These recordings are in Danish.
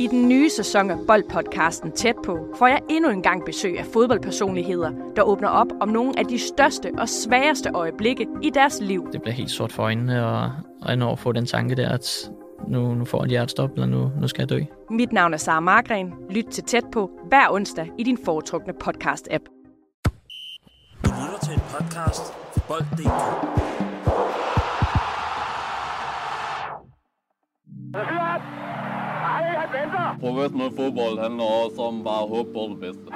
I den nye sæson af Boldpodcasten Tæt på får jeg endnu en gang besøg af fodboldpersonligheder, der åbner op om nogle af de største og sværeste øjeblikke i deres liv. Det bliver helt sort for øjnene, og, og når få den tanke der, at nu, nu får jeg et hjertestop, eller nu, nu skal jeg dø. Mit navn er Sara Margren. Lyt til Tæt på hver onsdag i din foretrukne podcast-app. Du lytter til en podcast fra Bold.dk. Professionel fodbold handler også om bare at håbe på det bedste.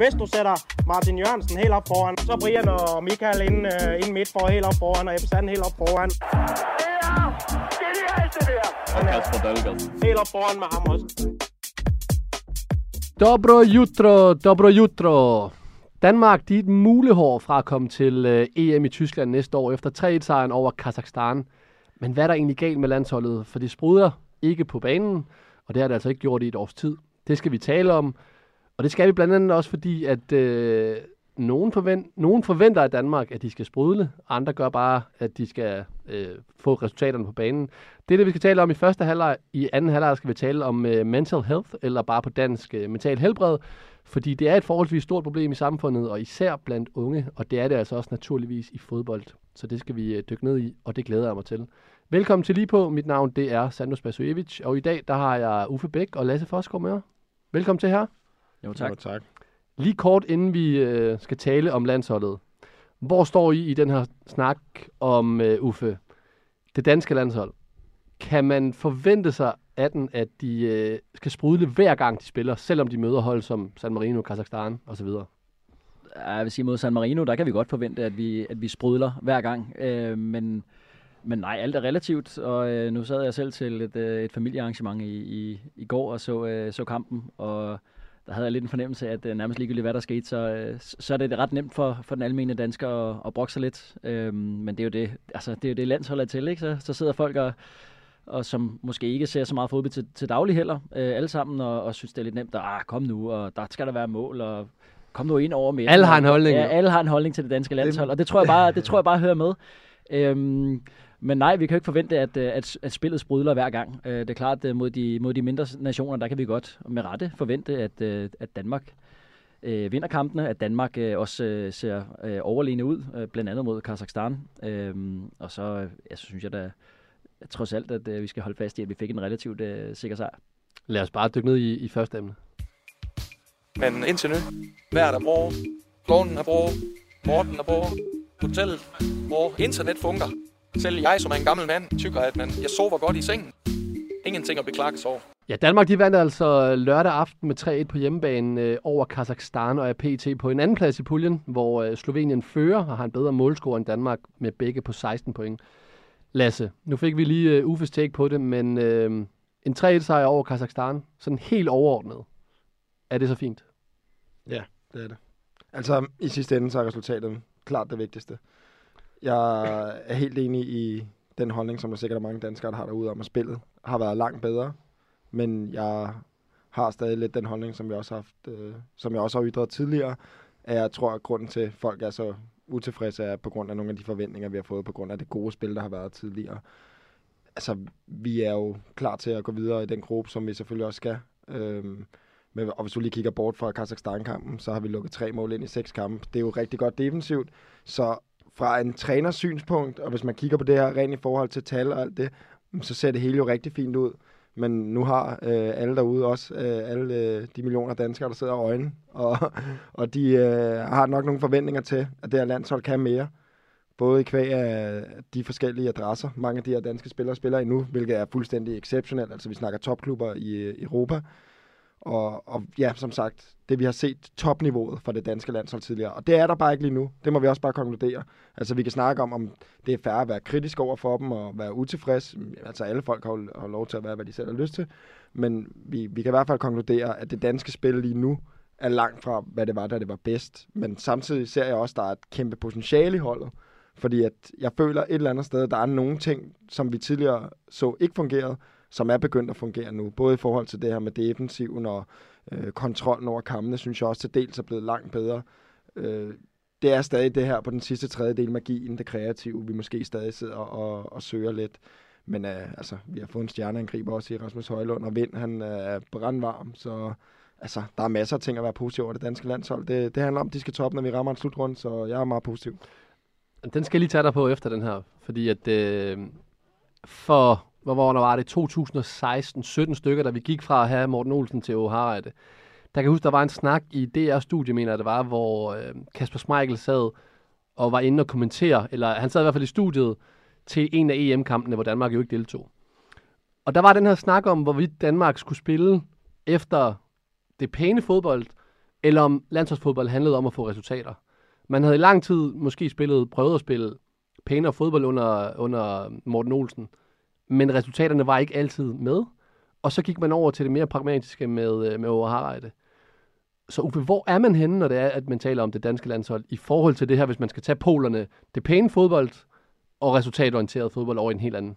Hvis du sætter Martin Jørgensen helt op foran, så Brian og Michael ind, uh, ind midt for helt op foran, og Ebbe Sand helt op foran. Og Kasper Dahlgaard. Helt op foran med ham også. Dobro jutro, dobro jutro. Danmark de er et mulehår fra at komme til øh, EM i Tyskland næste år efter 3-1-sejren over Kazakhstan. Men hvad er der egentlig galt med landsholdet? For det spruder ikke på banen, og det har det altså ikke gjort i et års tid. Det skal vi tale om, og det skal vi blandt andet også, fordi at øh, nogen, forvent, nogen forventer af Danmark, at de skal sprudle. Andre gør bare, at de skal øh, få resultaterne på banen. Det er det, vi skal tale om i første halvleg. I anden halvleg skal vi tale om øh, mental health, eller bare på dansk øh, mental helbred. Fordi det er et forholdsvis stort problem i samfundet, og især blandt unge, og det er det altså også naturligvis i fodbold. Så det skal vi øh, dykke ned i, og det glæder jeg mig til. Velkommen til lige på. Mit navn det er Sandro Spasojevic, og i dag der har jeg Uffe Bæk og Lasse Fosgaard med. Velkommen til her. Jo, tak. Jo, tak. Lige kort inden vi øh, skal tale om landsholdet. Hvor står I i den her snak om øh, Uffe? Det danske landshold. Kan man forvente sig af den, at de øh, skal sprudle hver gang de spiller, selvom de møder hold som San Marino, Kazakhstan osv.? Ja, Jeg vil sige, mod San Marino, der kan vi godt forvente, at vi, at vi sprudler hver gang. Øh, men, men nej, alt er relativt, og øh, nu sad jeg selv til et, øh, et familiearrangement i, i, i går og så, øh, så kampen, og der havde jeg lidt en fornemmelse af, at øh, nærmest ligegyldigt hvad der skete, så, øh, så er det ret nemt for, for den almindelige dansker at, at brokke sig lidt. Øh, men det er jo det, altså, det, er jo det landsholdet er til, ikke? Så, så sidder folk og, og som måske ikke ser så meget fodbold til, til daglig heller, øh, alle sammen, og, og synes, det er lidt nemt, at ah, kom nu, og der skal der være mål, og kom nu ind over midten. Alle har en holdning, Ja, alle har en holdning til det danske landshold, og det tror jeg bare, det tror jeg bare hører med. Øhm, men nej, vi kan jo ikke forvente, at, øh, at, at spillet sprudler hver gang. Øh, Det er klart, at mod de, mod de mindre nationer, der kan vi godt med rette forvente, at, øh, at Danmark øh, vinder kampene, at Danmark øh, også øh, ser øh, overlegne ud, øh, blandt andet mod Kazakhstan. Øhm, og så øh, ja, så synes jeg da trods alt, at øh, vi skal holde fast i, at vi fik en relativt øh, sikker sejr. Lad os bare dykke ned i, i første emne. Men indtil nu, vejret er bra, gården er bra, Morten er bra, hotellet bra, internet fungerer. Selv jeg, som er en gammel mand, tykker, at man, jeg sover godt i sengen. Ingenting at beklage sig over. Ja, Danmark de vandt altså lørdag aften med 3-1 på hjemmebane øh, over Kazakhstan og er PT på en anden plads i puljen, hvor øh, Slovenien fører og har en bedre målscore end Danmark med begge på 16 point. Lasse, nu fik vi lige øh, Uffes take på det, men øh, en 3-1 sejr over Kazakhstan, sådan helt overordnet, er det så fint? Ja, det er det. Altså, i sidste ende, så er resultatet klart det vigtigste. Jeg er helt enig i den holdning, som der sikkert er mange danskere, der har derude om, at spillet har været langt bedre. Men jeg har stadig lidt den holdning, som jeg også har, haft, øh, som jeg også har ytret tidligere, at jeg tror, at grunden til, at folk er så utilfredse, er på grund af nogle af de forventninger, vi har fået, på grund af det gode spil, der har været tidligere. Altså, vi er jo klar til at gå videre i den gruppe, som vi selvfølgelig også skal. Øhm, men, og hvis du lige kigger bort fra Kazakhstan-kampen, så har vi lukket tre mål ind i seks kampe. Det er jo rigtig godt defensivt. Så fra en træners synspunkt, og hvis man kigger på det her rent i forhold til tal og alt det, så ser det hele jo rigtig fint ud. Men nu har øh, alle derude også, øh, alle øh, de millioner danskere, der sidder og øjne, og, og de øh, har nok nogle forventninger til, at det her landshold kan mere. Både i kvæg af de forskellige adresser, mange af de her danske spillere spiller endnu, hvilket er fuldstændig exceptionelt. Altså vi snakker topklubber i øh, Europa. Og, og ja, som sagt, det vi har set topniveauet for det danske landshold tidligere. Og det er der bare ikke lige nu. Det må vi også bare konkludere. Altså vi kan snakke om, om det er færre at være kritisk over for dem og være utilfreds. Altså alle folk har, jo- har lov til at være, hvad de selv har lyst til. Men vi, vi kan i hvert fald konkludere, at det danske spil lige nu er langt fra, hvad det var, da det var bedst. Men samtidig ser jeg også, at der er et kæmpe potentiale i holdet. Fordi at jeg føler et eller andet sted, at der er nogle ting, som vi tidligere så ikke fungerede, som er begyndt at fungere nu. Både i forhold til det her med defensiven og øh, kontrollen over kampene, synes jeg også til dels er blevet langt bedre. Øh, det er stadig det her på den sidste tredjedel magien, det kreative, vi måske stadig sidder og, og søger lidt. Men øh, altså, vi har fået en stjerneangriber også i Rasmus Højlund, og Vind, han øh, er brandvarm, så altså, der er masser af ting at være positiv over det danske landshold. Det, det handler om, at de skal toppe, når vi rammer en slutrunde, så jeg er meget positiv. Den skal jeg lige tage dig på efter den her, fordi at øh, for, hvor hvornår var det, 2016-17 stykker, da vi gik fra at have Morten Olsen til O'Hara, der kan jeg huske, der var en snak i DR-studie, mener jeg det var, hvor øh, Kasper Schmeichel sad og var inde og kommentere, eller han sad i hvert fald i studiet til en af EM-kampene, hvor Danmark jo ikke deltog. Og der var den her snak om, hvorvidt Danmark skulle spille efter det pæne fodbold, eller om landsholdsfodbold handlede om at få resultater. Man havde i lang tid måske spillet, prøvet at spille pænere fodbold under, under Morten Olsen, men resultaterne var ikke altid med. Og så gik man over til det mere pragmatiske med, øh, med Overharreide. Så Uffe, hvor er man henne, når det er, at man taler om det danske landshold, i forhold til det her, hvis man skal tage polerne, det pæne fodbold og resultatorienteret fodbold over i en helt anden?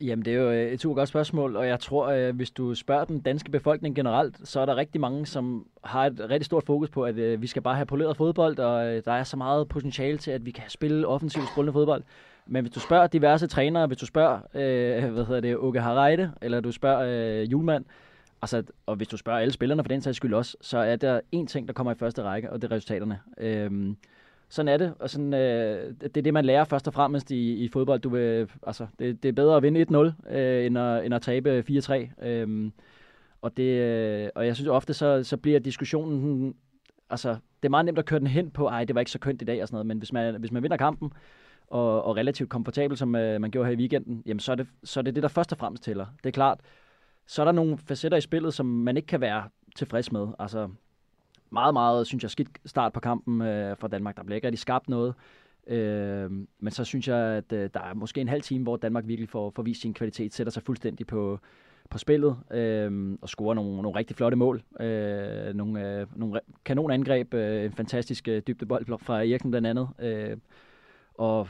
Jamen, det er jo øh, et super godt spørgsmål, og jeg tror, at hvis du spørger den danske befolkning generelt, så er der rigtig mange, som har et rigtig stort fokus på, at vi skal bare have poleret fodbold, og der er så meget potentiale til, at vi kan spille offensivt spillende fodbold. Men hvis du spørger diverse trænere, hvis du spørger, øh, hvad hedder det, Uke Harreide, eller du spørger øh, Julemand, altså, og hvis du spørger alle spillerne for den sags skyld også, så er der én ting, der kommer i første række, og det er resultaterne. Øh, sådan er det, og sådan, øh, det er det, man lærer først og fremmest i, i fodbold. Du vil, altså, det, det er bedre at vinde 1-0, øh, end, at, end at tabe 4-3. Øh, og, det, øh, og jeg synes ofte, så, så bliver diskussionen, altså, det er meget nemt at køre den hen på, ej, det var ikke så kønt i dag og sådan noget, men hvis man, hvis man vinder kampen, og, og relativt komfortabel, som øh, man gjorde her i weekenden, jamen så er, det, så er det det, der først og fremmest tæller. Det er klart, så er der nogle facetter i spillet, som man ikke kan være tilfreds med. Altså, meget, meget, synes jeg, skidt start på kampen øh, for Danmark. Der bliver ikke rigtig skabt noget. Øh, men så synes jeg, at øh, der er måske en halv time, hvor Danmark virkelig får, får vist sin kvalitet, sætter sig fuldstændig på, på spillet øh, og scorer nogle, nogle rigtig flotte mål. Øh, nogle, øh, nogle kanonangreb, øh, en fantastisk øh, dybdebold fra Eriksen blandt andet. Øh, og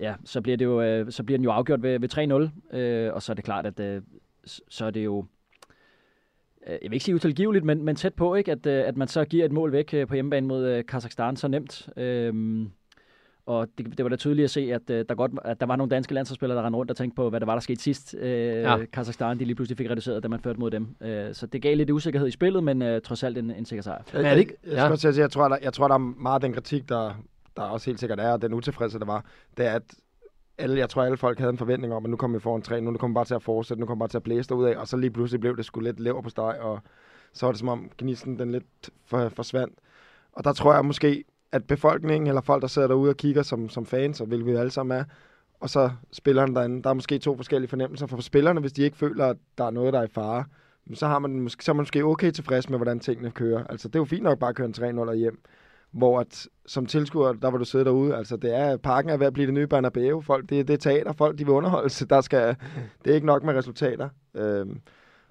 ja, så bliver, det jo, øh, så bliver den jo afgjort ved, ved 3-0, øh, og så er det klart, at øh, så er det jo Øh, jeg vil ikke sige utilgiveligt, men, men tæt på, ikke? At, øh, at man så giver et mål væk øh, på hjemmebane mod Kazakhstan så nemt. Øhm, og det, det var da tydeligt at se, at, der, godt, at der var nogle danske landsholdsspillere, der rendte rundt og tænkte på, hvad der var, der skete sidst. Øh, ja. Kazakhstan, de lige pludselig fik reduceret, da man førte mod dem. Øh, så det gav lidt usikkerhed i spillet, men øh, trods alt en, en sikker sejr. Men er det ikke? Jeg, jeg, jeg, jeg, tror, der, jeg tror, der er meget den kritik, der, der også helt sikkert er, og den utilfredshed, der var, det er, at alle, jeg tror, alle folk havde en forventning om, at nu kommer vi foran træ, nu kommer bare til at fortsætte, nu kommer bare til at blæse ud af, og så lige pludselig blev det sgu lidt lever på steg, og så var det som om gnisten den lidt for, forsvandt. Og der tror jeg måske, at befolkningen, eller folk, der sidder derude og kigger som, som fans, og hvilket vi alle sammen er, og så spillerne derinde, der er måske to forskellige fornemmelser. For spillerne, hvis de ikke føler, at der er noget, der er i fare, så, har man måske, så er man måske okay tilfreds med, hvordan tingene kører. Altså, det er jo fint nok bare at køre en 3-0 hjem hvor at, som tilskuer, der var du sidde derude, altså det er, parken er ved at blive det nye Bernabeu, folk, det, det er teater, folk de vil underholde der skal, det er ikke nok med resultater. Øhm,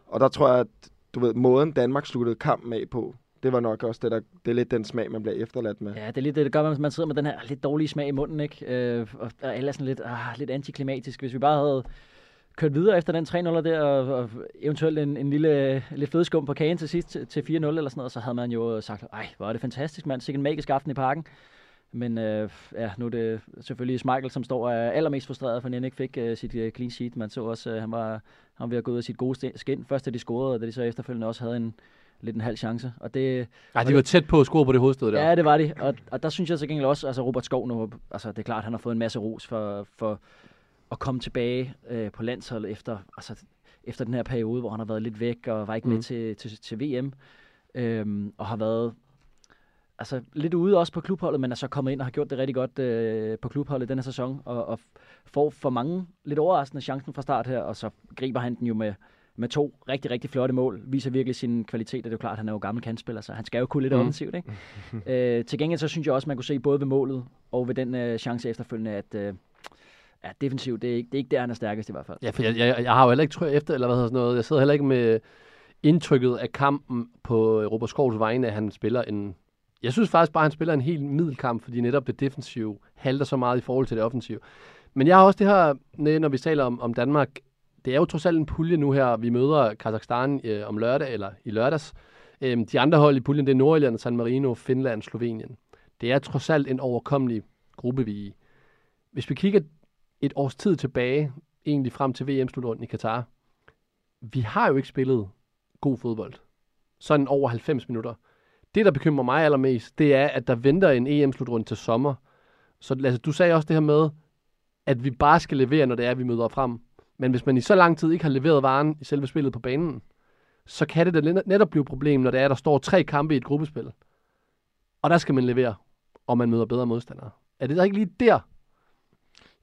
og der tror jeg, at du ved, måden Danmark sluttede kampen af på, det var nok også det, der, det er lidt den smag, man bliver efterladt med. Ja, det er lidt det, der gør, at man sidder med den her lidt dårlige smag i munden, ikke? Øh, og alle er sådan lidt, ah, lidt antiklimatisk. Hvis vi bare havde kørt videre efter den 3-0 der, og, og eventuelt en, en lille lidt flødeskum på kagen til sidst til, til 4-0 eller sådan noget, så havde man jo sagt, ej, hvor er det fantastisk, mand. Sikke en magisk aften i parken. Men øh, ja, nu er det selvfølgelig Michael, som står er allermest frustreret, for han ikke fik uh, sit uh, clean sheet. Man så også, uh, han var, han ved at gå ud af sit gode skin. Først da de scorede, og da de så efterfølgende også havde en, lidt en halv chance. Og det, Ej, de var tæt på at score på det hovedstød der. Ja, det var de. Og, og der synes jeg så gengæld også, altså Robert Skov nu, altså det er klart, han har fået en masse ros for, for at komme tilbage øh, på landsholdet efter, altså, efter den her periode, hvor han har været lidt væk og var ikke mm. med til, til, til VM. Øhm, og har været altså, lidt ude også på klubholdet, men er så kommet ind og har gjort det rigtig godt øh, på klubholdet denne sæson, og, og får for mange lidt overraskende chancen fra start her, og så griber han den jo med, med to rigtig, rigtig flotte mål, viser virkelig sin kvalitet, og det er jo klart, at han er jo gammel kandspiller, så han skal jo kunne lidt mm. offensivt. Ikke? øh, til gengæld så synes jeg også, man kunne se både ved målet og ved den øh, chance efterfølgende, at øh, ja, defensivt, det er, ikke, det er ikke der, han er stærkest i hvert fald. Ja, for jeg, jeg, jeg har jo heller ikke tror efter, eller hvad hedder sådan noget, jeg sidder heller ikke med indtrykket af kampen på Robert Skovs vegne, at han spiller en... Jeg synes faktisk bare, at han spiller en helt middelkamp, fordi netop det defensive halter så meget i forhold til det offensive. Men jeg har også det her, når vi taler om, om Danmark, det er jo trods alt en pulje nu her. Vi møder Kazakhstan øh, om lørdag, eller i lørdags. Øhm, de andre hold i puljen, det er Nordjylland, San Marino, Finland, Slovenien. Det er trods alt en overkommelig gruppe, vi er i. Hvis vi kigger et års tid tilbage, egentlig frem til VM-slutrunden i Katar. Vi har jo ikke spillet god fodbold. Sådan over 90 minutter. Det, der bekymrer mig allermest, det er, at der venter en EM-slutrunde til sommer. Så altså, du sagde også det her med, at vi bare skal levere, når det er, at vi møder frem. Men hvis man i så lang tid ikke har leveret varen i selve spillet på banen, så kan det da netop blive et problem, når det er, at der står tre kampe i et gruppespil. Og der skal man levere, og man møder bedre modstandere. Er det da ikke lige der,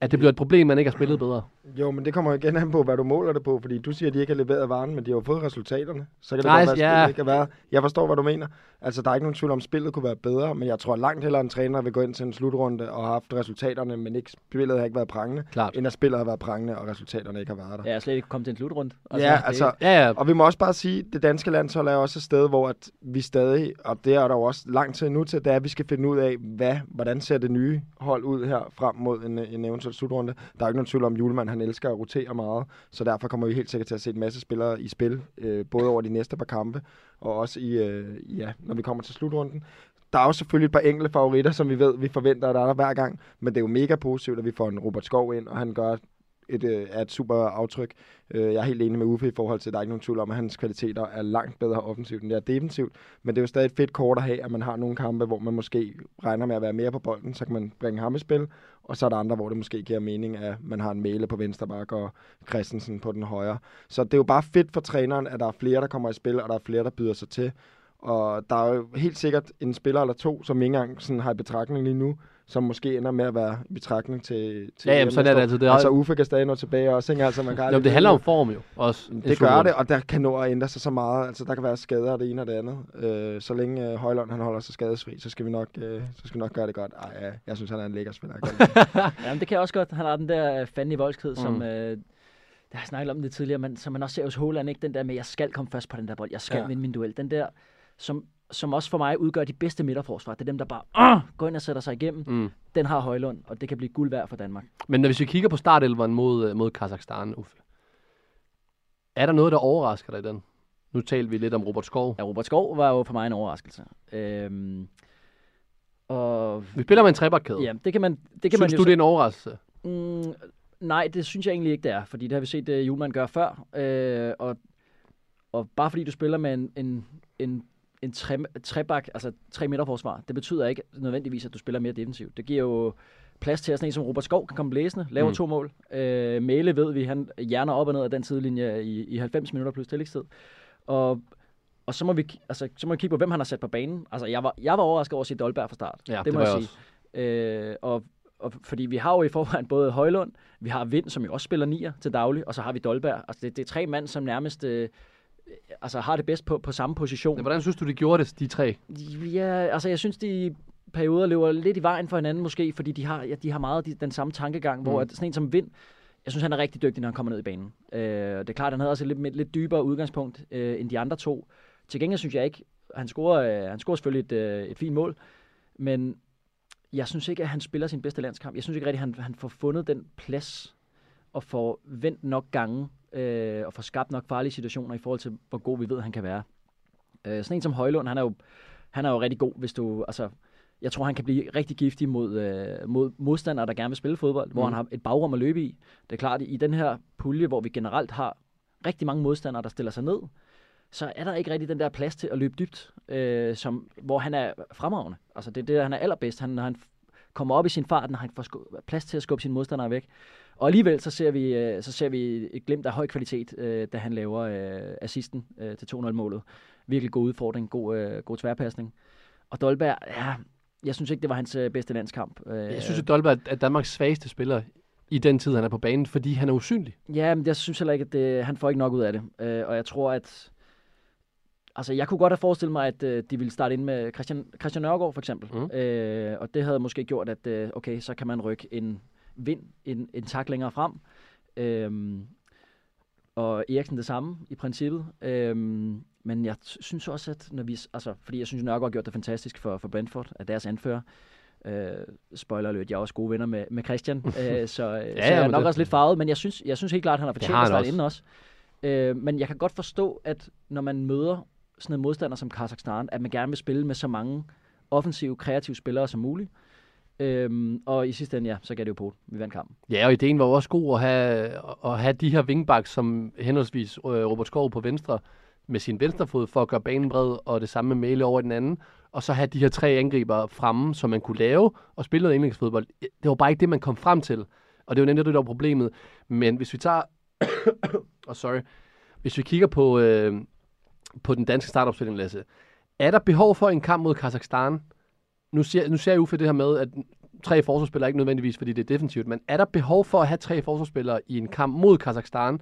at det bliver et problem, man ikke har spillet bedre? Jo, men det kommer jo igen an på, hvad du måler det på, fordi du siger, at de ikke har leveret varen, men de har jo fået resultaterne. Så kan det Nej, godt være, at ja. spillet ikke har været. Jeg forstår, hvad du mener. Altså, der er ikke nogen tvivl om, at spillet kunne være bedre, men jeg tror langt hellere, en træner vil gå ind til en slutrunde og have haft resultaterne, men ikke, spillet har ikke været prangende, Klart. end at spillet har været prangende, og resultaterne ikke har været der. Jeg er slet ikke kommet til en slutrunde. Altså, ja, altså, Ja, ja. og vi må også bare sige, at det danske landshold er også et sted, hvor at vi stadig, og det er der jo også langt til nu til, det er, at vi skal finde ud af, hvad, hvordan ser det nye hold ud her frem mod en, en eventuel slutrunde. Der er ikke nogen tvivl om, at Julemand han elsker at rotere meget, så derfor kommer vi helt sikkert til at se en masse spillere i spil, øh, både over de næste par kampe, og også i, øh, ja, når vi kommer til slutrunden. Der er jo selvfølgelig et par enkelte favoritter, som vi ved, vi forventer, at der er der hver gang, men det er jo mega positivt, at vi får en Robert Skov ind, og han gør et, øh, er et super aftryk. Øh, jeg er helt enig med Uffe i forhold til, at der er ikke nogen tvivl om, at hans kvaliteter er langt bedre offensivt, end det er defensivt. Men det er jo stadig et fedt kort at have, at man har nogle kampe, hvor man måske regner med at være mere på bolden, så kan man bringe ham i spil. Og så er der andre, hvor det måske giver mening, at man har en Mæle på venstre bak og Christensen på den højre. Så det er jo bare fedt for træneren, at der er flere, der kommer i spil, og der er flere, der byder sig til. Og der er jo helt sikkert en spiller eller to, som ikke engang sådan har i betragtning lige nu, som måske ender med at være i betragtning til, til Ja, jamen, sådan er det altid. Det er- altså Uffe kan stadig nå tilbage også, ikke? Altså, man kan Jo, aldrig det handler om form jo også. Det gør det, og der kan nå at ændre sig så meget. Altså, der kan være skader af det ene og det andet. Øh, så længe øh, Højlund han holder sig skadesfri, så skal vi nok, øh, så skal vi nok gøre det godt. Ej, ja, jeg synes, han er en lækker spiller. Jeg kan lide ham. Ja, men det kan jeg også godt. Han har den der øh, fandme voldsked, mm. som... Øh, jeg har snakket om det tidligere, men som man også ser hos Håland, ikke? Den der med, jeg skal komme først på den der bold. Jeg skal ja. vinde min duel. Den der, som, som også for mig udgør de bedste midterforsvar. Det er dem, der bare uh, går ind og sætter sig igennem. Mm. Den har Højlund, og det kan blive guld værd for Danmark. Men når hvis vi kigger på startelveren mod, øh, mod Kazakhstan, Uffe, er der noget, der overrasker dig i den? Nu talte vi lidt om Robert Skov. Ja, Robert Skov var jo for mig en overraskelse. Øhm, og Vi spiller med en trebakkæde. ja, det kan man, det kan Synes man du, jo det er en overraskelse? Mm, nej, det synes jeg egentlig ikke, det er, fordi det har vi set uh, Julemand gøre før. Øh, og, og bare fordi du spiller med en, en, en, en tre, trebak, altså tre meter forsvar, det betyder ikke nødvendigvis, at du spiller mere defensivt. Det giver jo plads til, at sådan en som Robert Skov kan komme blæsende, lave Mm. to mål. Øh, Mæle ved vi, han hjerner op og ned af den sidelinje i, i 90 minutter plus tillægstid. Og, og så må, vi, altså, så må vi kigge på, hvem han har sat på banen. Altså, jeg var, jeg var overrasket over at se Dolberg fra start. Ja, det må var jeg jeg sige. Øh, og, og fordi vi har jo i forvejen både Højlund, vi har Vind, som jo også spiller nier til daglig, og så har vi Dolberg. Altså det, det er tre mand, som nærmest øh, altså har det bedst på, på samme position. Ja, hvordan synes du, de gjorde det, de tre? Ja, altså jeg synes, de perioder løber lidt i vejen for hinanden måske, fordi de har, ja, de har meget de, den samme tankegang, mm. hvor at sådan en som Vind, jeg synes, han er rigtig dygtig, når han kommer ned i banen. Øh, det er klart, han havde også et lidt, lidt dybere udgangspunkt øh, end de andre to. Til gengæld synes jeg ikke, han scorer, øh, han scorer selvfølgelig et, øh, et fint mål, men jeg synes ikke, at han spiller sin bedste landskamp. Jeg synes ikke rigtig, at han, han får fundet den plads og får vendt nok gange øh, og får skabt nok farlige situationer i forhold til, hvor god vi ved, han kan være. Øh, sådan en som Højlund, han er jo, han er jo rigtig god, hvis du... Altså, jeg tror, han kan blive rigtig giftig mod, øh, mod modstandere, der gerne vil spille fodbold, mm. hvor han har et bagrum at løbe i. Det er klart, i den her pulje, hvor vi generelt har rigtig mange modstandere, der stiller sig ned, så er der ikke rigtig den der plads til at løbe dybt, øh, som, hvor han er fremragende. Altså det er det, han er allerbedst. Han, når han kommer op i sin fart, når han får plads til at skubbe sine modstandere væk. Og alligevel så ser vi, øh, så ser vi et glimt af høj kvalitet, øh, da han laver øh, assisten øh, til 2-0-målet. Virkelig god udfordring, god, øh, god tværpasning. Og Dolberg, ja, jeg synes ikke, det var hans øh, bedste landskamp. Øh, Jeg synes, at Dolberg er Danmarks svageste spiller i den tid, han er på banen, fordi han er usynlig. Ja, men jeg synes heller ikke, at det, han får ikke nok ud af det. Øh, og jeg tror, at... Altså, jeg kunne godt have forestillet mig, at øh, de ville starte ind med Christian, Christian Nørgaard, for eksempel. Mm. Øh, og det havde måske gjort, at øh, okay, så kan man rykke en vind en, en tak længere frem. Øhm, og Eriksen det samme, i princippet. Øhm, men jeg synes også, at når vi... Altså, fordi jeg synes, Nørgaard har gjort det fantastisk for, for Brentford, at deres anfører. Øh, spoiler alert, jeg er også gode venner med, med Christian, øh, så, ja, så jeg er nok det- også lidt farvet, men jeg synes, jeg synes helt klart, at han har fortjent at starte inden også. Øh, men jeg kan godt forstå, at når man møder sådan en modstander som Kazakhstan, at man gerne vil spille med så mange offensive, kreative spillere som muligt. Øhm, og i sidste ende, ja, så gav det jo på. Vi vandt kampen. Ja, og ideen var også god at have, at have de her wingbacks, som henholdsvis øh, Robert Skov på venstre, med sin venstre fod for at gøre banen bred, og det samme med Mæle over i den anden, og så have de her tre angriber fremme, som man kunne lave og spille noget indlægsfodbold. Det var bare ikke det, man kom frem til, og det var nemlig det, der var problemet. Men hvis vi tager... oh, sorry. Hvis vi kigger på, øh, på den danske startopstilling, Lasse, er der behov for en kamp mod Kazakhstan? Nu ser, nu ser jeg Uffe det her med, at tre forsvarsspillere ikke nødvendigvis, fordi det er defensivt, men er der behov for at have tre forsvarsspillere i en kamp mod Kazakhstan,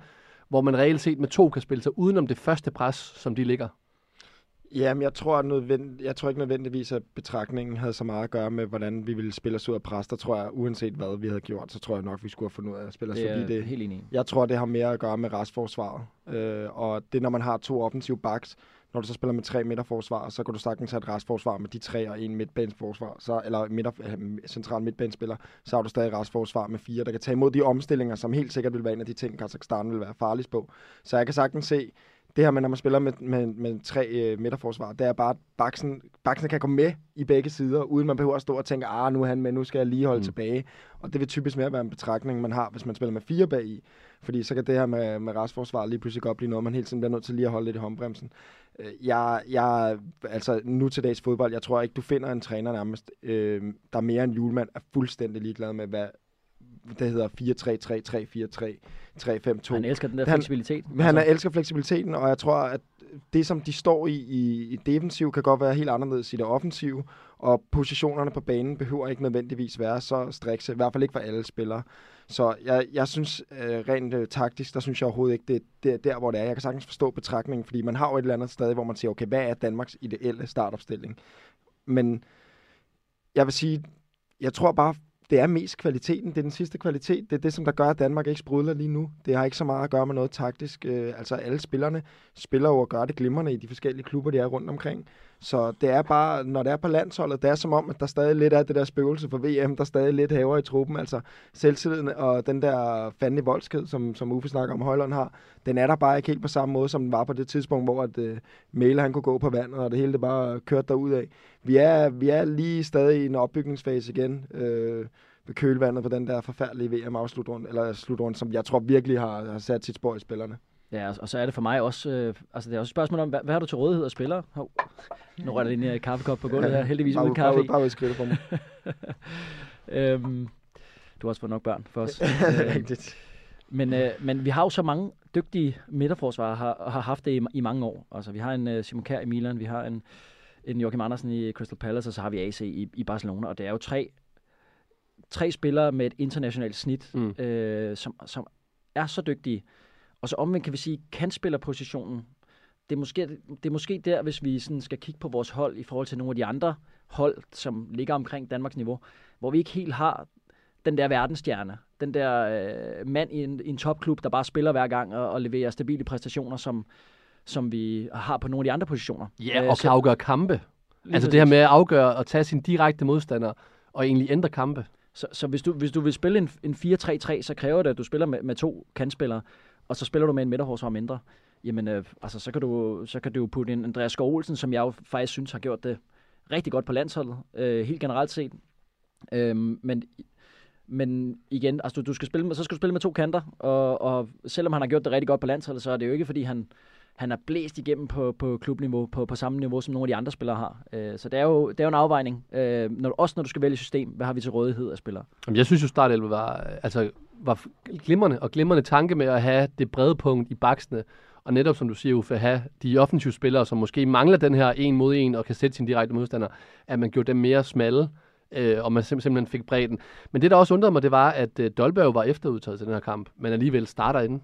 hvor man reelt set med to kan spille sig udenom det første pres, som de ligger? Jamen, jeg tror, nødvend... jeg tror ikke nødvendigvis, at betragtningen havde så meget at gøre med, hvordan vi ville spille os ud af pres. Der tror jeg, uanset hvad vi havde gjort, så tror jeg nok, vi skulle have fundet ud af at spille os Det er forbi det. helt enig i. Jeg tror, det har mere at gøre med restforsvaret. Øh, og det, når man har to offensive backs, når du så spiller med tre midterforsvar, så kan du sagtens have et restforsvar med de tre og en midtbaneforsvar, så, eller midter, øh, central midtbanespiller, så har du stadig restforsvar med fire, der kan tage imod de omstillinger, som helt sikkert vil være en af de ting, Kazakhstan vil være farlig på. Så jeg kan sagtens se, det her med, når man spiller med, med, med tre øh, midterforsvar, det er bare, at baksen, baksen kan komme med i begge sider, uden man behøver at stå og tænke, ah, nu er han med, nu skal jeg lige holde mm. tilbage. Og det vil typisk mere være en betragtning, man har, hvis man spiller med fire bag i. Fordi så kan det her med, med restforsvar lige pludselig godt blive noget, man hele tiden bliver nødt til lige at holde lidt i håndbremsen. Øh, Jeg, jeg, altså nu til dags fodbold, jeg tror ikke, du finder en træner nærmest, øh, der er mere end julemand, er fuldstændig ligeglad med, hvad det hedder 4-3-3, 3-4-3, 3-5-2. Han elsker den der Han- fleksibilitet. Men han er, elsker fleksibiliteten, og jeg tror, at det, som de står i, i, i defensiv, kan godt være helt anderledes i det offensive, og positionerne på banen behøver ikke nødvendigvis være så strikse, i hvert fald ikke for alle spillere. Så jeg, jeg synes øh, rent øh, taktisk, der synes jeg overhovedet ikke, det, det er der, hvor det er. Jeg kan sagtens forstå betragtningen, fordi man har jo et eller andet sted, hvor man siger, okay, hvad er Danmarks ideelle startopstilling? Men jeg vil sige, jeg tror bare, det er mest kvaliteten. Det er den sidste kvalitet. Det er det, som der gør, at Danmark ikke sprudler lige nu. Det har ikke så meget at gøre med noget taktisk. Øh, altså alle spillerne spiller jo og gør det glimrende i de forskellige klubber, de er rundt omkring. Så det er bare, når det er på landsholdet, det er som om, at der stadig lidt er det der spøgelse for VM, der stadig lidt hæver i truppen. Altså selvtilliden og den der fandme voldsked, som, som Uffe snakker om, Højlund har, den er der bare ikke helt på samme måde, som den var på det tidspunkt, hvor at, uh, Mæle han kunne gå på vandet, og det hele det bare kørte derud af. Vi er, vi er lige stadig i en opbygningsfase igen. Øh, ved kølvandet på den der forfærdelige VM-afslutrunde, eller slutrunde, som jeg tror virkelig har, har sat sit spor i spillerne. Ja, og- så er det for mig også, øh, altså det er også et spørgsmål om, hvad, hvad har du til rådighed af spillere? Hov. Nu rører det ind i en kaffekop på gulvet her, heldigvis bare, uden bare, kaffe bare, bare det for mig. øhm, du har også fået nok børn for os. Rigtigt. Men, øh, men vi har jo så mange dygtige midterforsvarer, har, har haft det i, i mange år. Altså vi har en øh, Simon Kjær i Milan, vi har en, en Joachim Andersen i Crystal Palace, og så har vi AC i, i Barcelona, og det er jo tre, tre spillere med et internationalt snit, Mm. øh, som, som er så dygtige. Og så omvendt kan vi sige, kantspillerpositionen, det er, måske, det er måske der, hvis vi sådan skal kigge på vores hold i forhold til nogle af de andre hold, som ligger omkring Danmarks niveau, hvor vi ikke helt har den der verdensstjerne, den der øh, mand i en, i en topklub, der bare spiller hver gang og, og leverer stabile præstationer, som, som vi har på nogle af de andre positioner. Ja, Øh, og så- kan afgøre kampe. lige Altså det her med at afgøre og tage sin direkte modstander og egentlig ændre kampe. Så, så hvis, du, hvis du vil spille en, en 4-3-3, så kræver det, at du spiller med, med to kantspillere, og så spiller du med en midterforsvar mindre. Jamen, øh, altså, så kan, du, så kan du jo putte en Andreas Skov Olsen, som jeg jo faktisk synes har gjort det rigtig godt på landsholdet, øh, helt generelt set. Øh, men, men igen, altså, du, du skal spille med, så skal du spille med to kanter, og, og selvom han har gjort det rigtig godt på landsholdet, så er det jo ikke, fordi han, han er blæst igennem på, på klubniveau, på, på samme niveau, som nogle af de andre spillere har. Øh, så det er, jo, det er jo en afvejning, øh, når, også når du skal vælge system. Hvad har vi til rådighed af spillere? Jamen, jeg synes jo, startelven var, øh, altså, var glimrende, og glimrende tanke med at have det brede punkt i baksene, og netop som du siger, Uffe, have de offensive spillere, som måske mangler den her en mod en, og kan sætte sin direkte modstander, at man gjorde dem mere smalle, øh, og man sim- simpelthen fik bredden. Men det, der også undrede mig, det var, at øh, Dolberg var efterudtaget til den her kamp, men alligevel starter inden.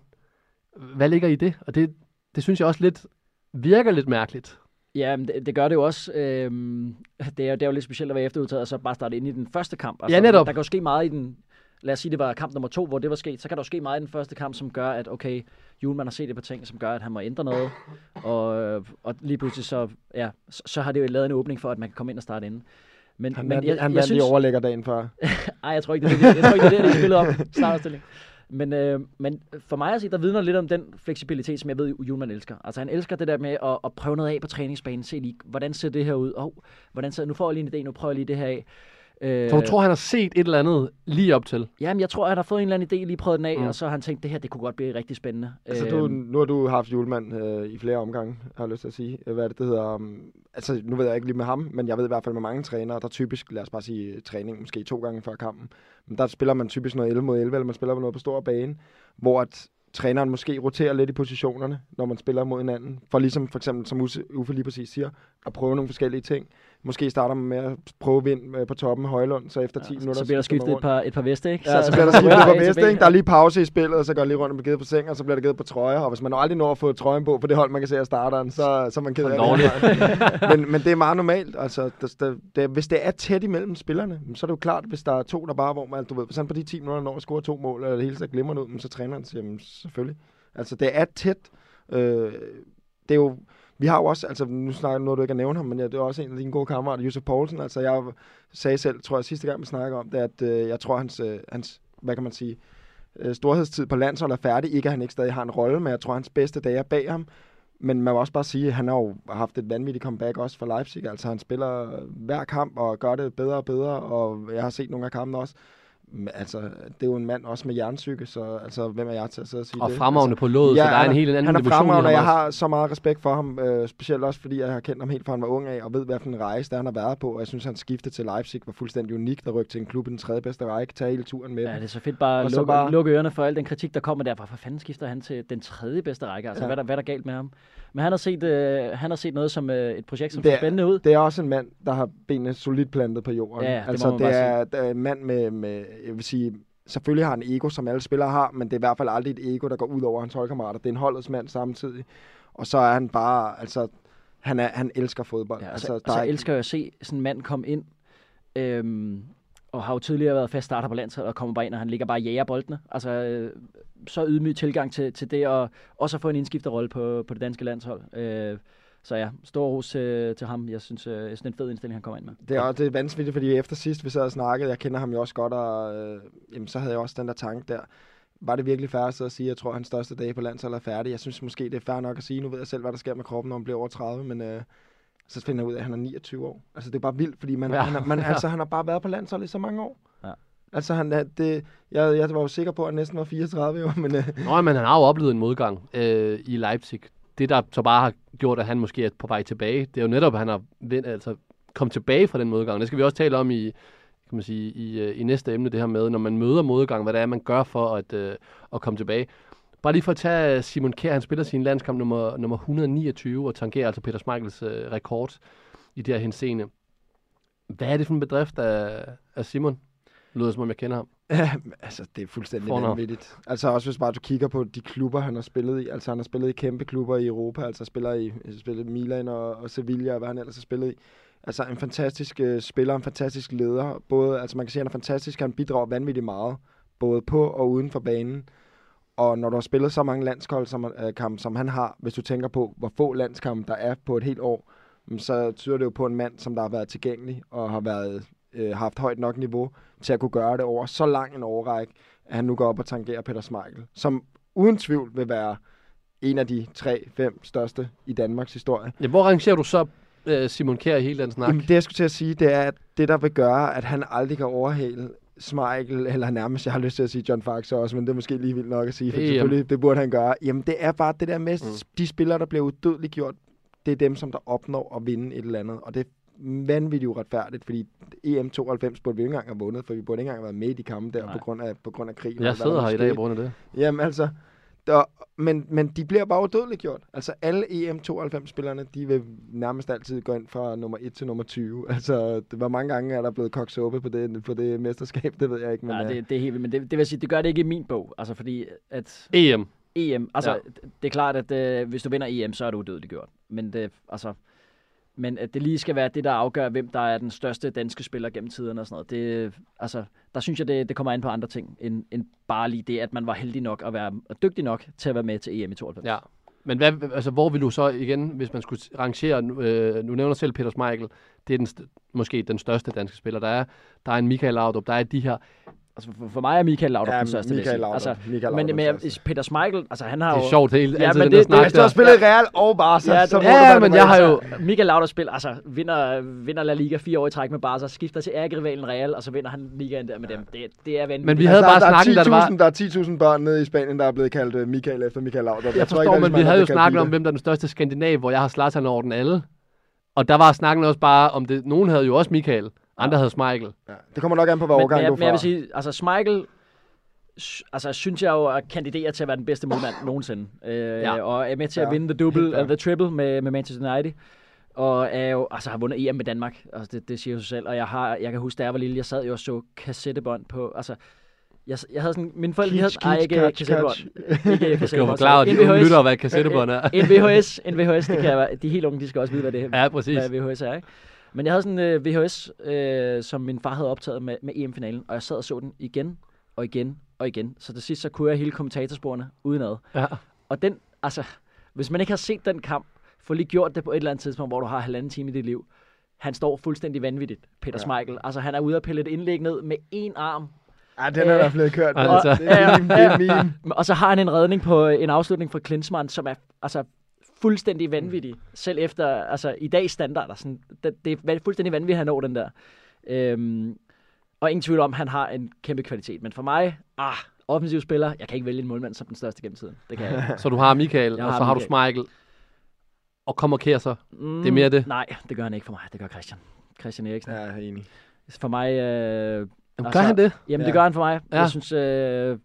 Hvad ligger i det? Og det, det synes jeg også lidt virker lidt mærkeligt. Ja, men det, det gør det jo også. Øhm, det, er, jo- det er jo lidt specielt at være efterudtaget, og så bare starte ind i den første kamp. Altså, Ja, netop. Der kan jo ske meget i den... Lad os sige, det var kamp nummer to, hvor det var sket. Så kan der jo ske meget i den første kamp, som gør, at okay, Julemand har set et par ting, som gør, at han må ændre noget. Og, og lige pludselig så, ja, så, så har det jo lavet en åbning for, at man kan komme ind og starte inden. Men, Han, men vandt, han vandt lige overlægger dagen før. Ej, jeg tror ikke, det er det, jeg tror ikke, det er det, de spillede om. Starterstilling. Men, øh, men for mig at se, der vidner lidt om den fleksibilitet, som jeg ved, Julemand elsker. Altså han elsker det der med at, at prøve noget af på træningsbanen. Se lige, hvordan ser det her ud? Oh, hvordan ser, nu får jeg lige en idé, nu prøver jeg lige det her af. Øh, Så du tror, han har set et eller andet lige op til? Jamen, jeg tror, han har fået en eller anden idé, lige prøvet den af, Mm. og så har han tænkt, det her, det kunne godt blive rigtig spændende. Altså, du, Øhm, nu har du haft julemand øh, i flere omgange, har jeg lyst til at sige. Hvad er det, det hedder? Um, altså, nu ved jeg ikke lige med ham, men jeg ved i hvert fald med mange trænere, der typisk, lad os bare sige, træning måske to gange før kampen. Men der spiller man typisk noget 11 mod 11, eller man spiller noget på stor bane, hvor at træneren måske roterer lidt i positionerne, når man spiller mod hinanden. For ligesom for eksempel, som Uffe lige præcis siger, at prøve nogle forskellige ting. Måske starter man med at prøve vind øh, på toppen af Højlund, så efter 10 ja, minutter... så bliver der skiftet et par, et par veste, ikke? Ja, så bliver der skiftet på vest, ikke? Der er lige pause i spillet, og så går lige rundt og bliver givet på seng, og så bliver der givet på trøjer. Og hvis man aldrig når at få trøjen på på det hold, man kan se af starteren, så, så er man ked af det. men, men det er meget normalt. Altså, der, der, der, hvis det er tæt imellem spillerne, så er det jo klart, hvis der er to, der bare, hvor man, du ved, hvis han på de 10 minutter når at score to mål, eller det hele så glemmer ud, men så træner han siger, jamen, selvfølgelig. Altså, det er tæt. Øh, det er jo, vi har jo også, altså nu snakker nu, du ikke at nævne ham, men ja, det er også en af dine gode kammerater, Josef Poulsen. Altså jeg sagde selv, tror jeg sidste gang, vi snakker om det, at øh, jeg tror, hans, øh, hans, hvad kan man sige, øh, storhedstid på landsholdet er færdig. Ikke at han ikke stadig har en rolle, men jeg tror, hans bedste dage er bag ham. Men man må også bare sige, at han har jo haft et vanvittigt comeback også for Leipzig. Altså han spiller hver kamp og gør det bedre og bedre, og jeg har set nogle af kampene også. Altså, det er jo en mand også med jernsyke, så altså, hvem er jeg til at sidde og sige Og det? fremragende altså, på låget, så der er en helt anden Han er fremragende, og jeg har så meget respekt for ham, øh, specielt også fordi jeg har kendt ham helt fra han var ung af, og ved, hvad for en rejse der han har været på. Og jeg synes, han skifte til Leipzig var fuldstændig unik, der rykkede til en klub i den tredje bedste række, tage hele turen med Ja, det er så fedt bare Og at lukke, bare- lukke ørerne for al den kritik, der kommer derfra. For fanden skifter han til den tredje bedste række? Altså, Ja. ja. hvad, er der, hvad er der galt med ham? Men han har set, øh, han har set noget som øh, et projekt, som Det ser er- spændende ud. Det er også en mand, der har benene solidt plantet på jorden. Ja, ja, det altså, det er, det er en mand med, med, jeg vil sige, selvfølgelig har han ego, som alle spillere har, men det er i hvert fald aldrig et ego, der går ud over hans holdkammerater. Det er en holdets mand samtidig. Og så er han bare, altså, han, er, han elsker fodbold. Ja, altså, altså, altså, jeg elsker jo at se sådan en mand komme ind, øhm, og har jo tidligere været fast starter på landsholdet, og kommer bare ind, og han ligger bare og jager boldene. Altså, øh, så ydmyg tilgang til, til det, og også at få en indskifterrolle på, på det danske landshold. Øh, så ja, stor ros til, til ham. Jeg synes, øh, det er en fed indstilling, han kommer ind med. Det er, det er vanskeligt, fordi efter sidst vi sad og snakkede, jeg kender ham jo også godt, og øh, jamen, så havde jeg også den der tanke der. Var det virkelig fair at sige, at jeg tror, at hans største dag på landsholdet er færdig? Jeg synes måske, det er fair nok at sige. Nu ved jeg selv, hvad der sker med kroppen, når man bliver over 30, men øh, så finder jeg ud af, at han er 29 år. Altså, det er bare vildt, fordi man, Ja. han, man, altså, han har bare været på landsholdet i så mange år. Ja. Altså, han, er- det, jeg, jeg var jo sikker på, at han næsten var 34 år, men øh, Nå, men han har jo oplevet en modgang øh, i Leipzig. Det, der så bare har gjort, at han måske er på vej tilbage, det er jo netop, at han har vendt, altså, kommet tilbage fra den modgang. Det skal vi også tale om i, kan man sige, i, øh, i næste emne, det her med, når man møder modgang, hvad det er, man gør for at, øh, at komme tilbage. Bare lige for at tage Simon Kjær, han spiller sin landskamp nummer, nummer 129 og tangerer altså Peter Schmeichels øh, rekord i det her henseende. Hvad er det for en bedrift af, af Simon? Lyder som om jeg kender ham. Ja, altså, det er fuldstændig Fornavn. vanvittigt. Altså også hvis bare du kigger på de klubber, han har spillet i. Altså han har spillet i kæmpe klubber i Europa. Altså spiller i spillet Milan og, og Sevilla, og hvad han ellers har spillet i. Altså en fantastisk øh, spiller, en fantastisk leder. Både, altså man kan sige, at han er fantastisk, han bidrager vanvittigt meget. Både på og uden for banen. Og når du har spillet så mange landskampe, som, øh, som han har, hvis du tænker på, hvor få landskampe der er på et helt år, mm, så tyder det jo på en mand, som der har været tilgængelig og har været øh, haft højt nok niveau til at kunne gøre det over så lang en overrække, at han nu går op og tangerer Peter Schmeichel, som uden tvivl vil være en af de tre-fem største i Danmarks historie. Ja, hvor rangerer du så øh, Simon Kjær i hele den snak? Jamen, det jeg skulle til at sige, det er, at det der vil gøre, at han aldrig kan overhale Schmeichel, eller nærmest, jeg har lyst til at sige John Faxe også, men det er måske lige vildt nok at sige, for Jamen. selvfølgelig, det burde han gøre. Jamen, det er bare det der med, Mm. de spillere, der bliver udødeligt gjort, det er dem, som der opnår at vinde et eller andet, og det er vanvittigt uretfærdigt, fordi EM 92 burde vi ikke engang have vundet, for vi burde ikke engang have været med i de kampe der Nej. på grund, af, på grund af krigen. og Jeg sidder der her i dag på grund af det. Jamen altså, der, men, men de bliver bare udødeligt gjort. Altså alle EM92-spillerne, de vil nærmest altid gå ind fra nummer 1 til nummer 20. Altså, det, hvor mange gange er der blevet kogt suppe på det, på det mesterskab, det ved jeg ikke. Men, Ja, øh, det, det er helt vildt, men det, det vil sige, det gør det ikke i min bog. Altså fordi, at EM. EM, altså Ja. ja. det er klart, at øh, hvis du vinder EM, så er du udødeligt gjort. Men det, altså, men at det lige skal være det, der afgør, hvem der er den største danske spiller gennem tiderne og sådan noget. Det, altså, der synes jeg, det, det kommer an på andre ting, end, end bare lige det, at man var heldig nok at være dygtig nok til at være med til EM i 92. Ja. Men hvad, altså, hvor vil du så igen, hvis man skulle rangere, nu, øh, nu nævner selv Peter Schmeichel, det er den, måske den største danske spiller, der er. Der er en Michael Laudrup, der er de her. Altså, for, for mig er Michael Laudrup Ja, den største. Michael. Laudrup. Altså, Michael men, Laudrup men den jeg- Peter Schmeichel, altså han har Det er jo... sjovt, det hele, Ja, altid men den der det- Hvis du der. har spillet Real og Barca, Ja, så det- Ja, være men jeg har jo... Michael Laudrup spil, altså vinder, vinder La Liga fire år i træk med Barca, skifter til ærgerivalen Real, og så vinder han ligaen der med dem. Det, det er vanvittigt. Men vi havde bare der, snakket, da er det var... 10.000 der er 10.000 børn nede i Spanien, der er blevet kaldt uh, Michael efter Michael Laudrup. Jeg tror forstår, men vi man havde jo snakket om, hvem der er den største skandinav, hvor jeg har Zlatan over den alle. Og der var snakken også bare om det. Nogen havde jo også Michael, andre havde Schmeichel. Ja, det kommer nok an på, hvad men, årgang du er men jeg vil fra. sige, altså Schmeichel, altså synes jeg jo at kandidere til at være den bedste målmand nogensinde. Øh, Ja. Og er med til Ja, at vinde the double, fair. uh, the triple med, med Manchester United. Og er jo, altså har vundet EM med Danmark. Altså det, det siger jo sig selv. Og jeg, har, jeg kan huske, da jeg var lille, jeg sad jo og så kassettebånd på, altså jeg, jeg havde sådan, mine forældre, de havde, ej, ikke catch, kassettebånd. catch. Ikke Jeg skal jo kassettebånd. forklare, at de unge VHS. lytter, hvad kassettebånd er. En VHS, en VHS, det kan jeg, være- de helt unge, de skal også vide, hvad det er. Ja, præcis. Hvad VHS er, ikke? Men jeg havde sådan en uh, VHS, uh, som min far havde optaget med, med EM-finalen, og jeg sad og så den igen og igen og igen. Så til sidst, så kunne jeg hele kommentatorsporene udenad. Ja. Og den, altså, hvis man ikke har set den kamp, få lige gjort det på et eller andet tidspunkt, hvor du har halvanden time i dit liv. Han står fuldstændig vanvittigt, Peter ja. Schmeichel. Altså, han er ude at pille et indlæg ned med en arm, Ja, den er der blevet kørt. På. altså. Det er meme, det er meme. og så har han en redning på øh, en afslutning fra Klinsmann, som er altså, fuldstændig vanvittig. Selv efter, altså i dags standarder. Sådan, det, det er fuldstændig vanvittigt, at han når den der. Øhm, og ingen tvivl om, at han har en kæmpe kvalitet. Men for mig, ah, offensiv spiller, jeg kan ikke vælge en målmand som den største gennem tiden. Det kan jeg ikke. Så du har Michael, Jeg og har så har du Michael. Og kommer Kjær så. Mm, Det er mere det. Nej, det gør han ikke for mig. Det gør Christian. Christian Eriksen. Ja, jeg er enig. For mig... Øh, Jamen, gør han det? Jamen, Ja. det gør han for mig. Ja. Jeg synes, øh,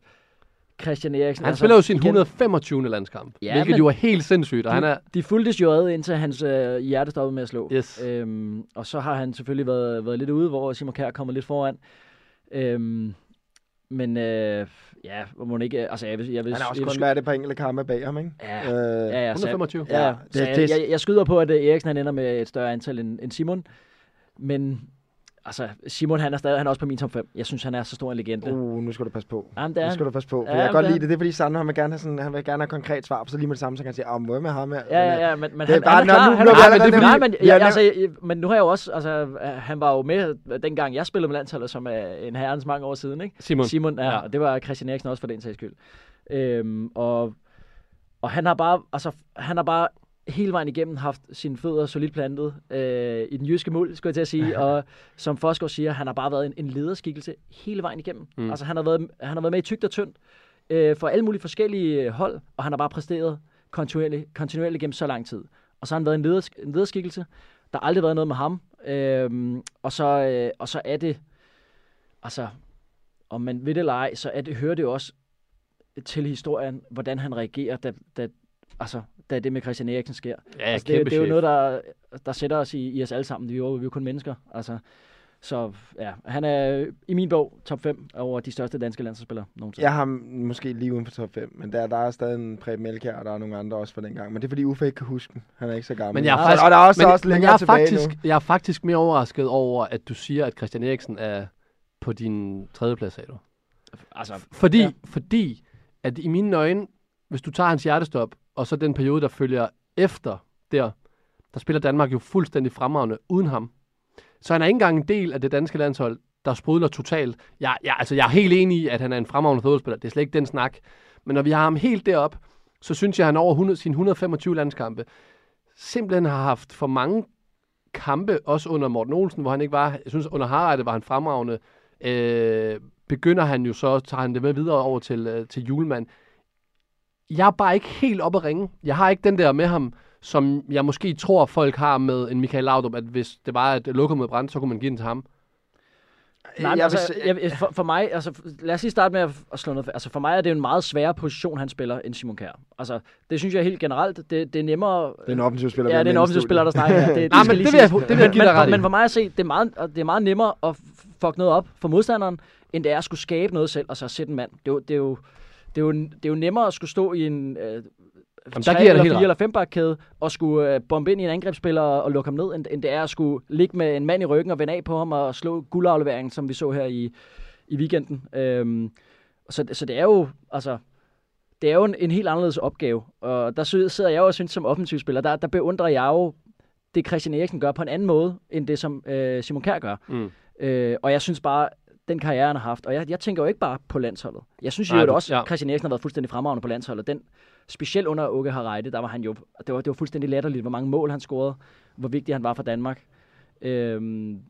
Christian Eriksen... Han spiller jo sin 125. landskamp, Ja, hvilket men- jo er helt sindssygt. Og han er, De fulgtes jo ad, indtil hans øh, hjerte stoppede med at slå. Yes. Øhm, og så har han selvfølgelig været, været lidt ude, hvor Simon Kjær kommer lidt foran. Øhm, men øh, ja, hvor må ikke... Altså, jeg vil, jeg vil, Han er også jeg kun, er det, på enkelte kampe bag ham, ikke? Ja, Øh, ja, ja, så, 125. ja, ja, Ja, så det- jeg, det- jeg, jeg skyder på, at øh, Eriksen han ender med et større antal end, end Simon. Men altså, Simon han er, stadig, han er også på min top 5. Jeg synes, han er så stor en legende. Uh, nu skal du passe på. Jamen, det er Nu skal du passe på. For Ja, jeg kan godt lide det. Det er fordi Sandro, han vil gerne have, sådan, han vil gerne have konkret svar, og så lige med det samme, så kan han sige, ah, må jeg med ham her? Ja, ja, ja, men, men Det han, er bare- han er klar. nu- han nu er klar. nemlig- nej, men, nem- altså, men nu har jeg jo også, altså, han var jo med øh, dengang jeg spillede med landsholdet, som er en herrens mange år siden, ikke? Simon. Simon, ja, Ja. ja. og det var Christian Eriksen også for den sags skyld. Øhm, og, og han har bare, altså, han har bare hele vejen igennem haft sine fødder solidt plantet øh, i den jyske muld, skulle jeg til at sige. og som Forsgaard siger, han har bare været en, en lederskikkelse hele vejen igennem. Mm. Altså han har, været, han har været med i tygt og tyndt øh, for alle mulige forskellige øh, hold, og han har bare præsteret kontinuerligt, kontinuerligt gennem så lang tid. Og så har han været en, leders, en lederskikkelse. Der har aldrig været noget med ham. Øhm, og, så, øh, og så er det, altså, om man ved det eller ej, så er det, hører det jo også til historien, hvordan han reagerer, da, da, altså, da det med Christian Eriksen sker. Ja, altså, det, kæmpe det er jo noget, der, der sætter os i, i os alle sammen. Vi er jo, vi er jo kun mennesker. Altså, så ja, han er i min bog top 5 over de største danske landsholdsspillere nogensinde. Jeg har måske lige uden for top 5, men der, der er stadig en Preben Melkjær, og der er nogle andre også fra den gang. Men det er fordi Uffe ikke kan huske den. Han er ikke så gammel. Men jeg er faktisk, og der er også, men, også men længere jeg er tilbage faktisk, nu. Jeg er faktisk mere overrasket over, at du siger, at Christian Eriksen er på din tredje plads, sagde du. Altså, Fordi. Ja. fordi at i mine øjne, hvis du tager hans hjertestop, og så den periode, der følger efter der, der spiller Danmark jo fuldstændig fremragende uden ham. Så han er ikke engang en del af det danske landshold, der sprudler totalt. Jeg, jeg, altså, jeg er helt enig i, at han er en fremragende fodboldspiller. Det er slet ikke den snak. Men når vi har ham helt derop, så synes jeg, at han over 100, sine 125 landskampe simpelthen har haft for mange kampe, også under Morten Olsen, hvor han ikke var. Jeg synes, under Harreide var han fremragende. Øh, begynder han jo så, tager han det med videre over til, øh, til Julemand. Jeg er bare ikke helt oppe at ringe. Jeg har ikke den der med ham, som jeg måske tror, folk har med en Michael Laudrup, at hvis det var et lokum med brand, så kunne man give den til ham. Nej, Jeg altså, vil jeg, for, for mig, altså, lad os lige starte med at, at slå noget. Altså, for mig er det en meget sværere position, han spiller, end Simon Kjær. Altså, det synes jeg helt generelt, det, det er nemmere... Det er en offensiv spiller. Ja, det er en offensiv spiller, der snakker. her. Det, det Nej, men det vil jeg- det vil jeg give dig men, ret i. Men for mig at se, det er meget, det er meget nemmere at fuck noget op for modstanderen, end det er at skulle skabe noget selv, og så sætte en mand. Det er jo, det er jo, det er jo, det er jo nemmere at skulle stå i en... Øh, der tre giver eller helt fire ret. eller fem bakkæde og skulle øh, bombe ind i en angrebsspiller og, og lukke ham ned, end, end det er at skulle ligge med en mand i ryggen og vende af på ham og slå guldafleveringen, som vi så her i, i weekenden. Øhm, så, så det er jo, altså, det er jo en, en helt anderledes opgave. Og der sidder jeg jo og synes, som offensivspiller, der, der beundrer jeg jo det, Christian Eriksen gør på en anden måde, end det, som øh, Simon Kjær gør. Mm. Øh, og jeg synes bare, den karriere, han har haft. Og jeg, jeg tænker jo ikke bare på landsholdet. Jeg synes jo også, ja. Christian Eriksen har været fuldstændig fremragende på landsholdet. Den, specielt under Åke Harreide, der var han jo, det var, det var fuldstændig latterligt, hvor mange mål han scorede, hvor vigtig han var for Danmark. Øhm,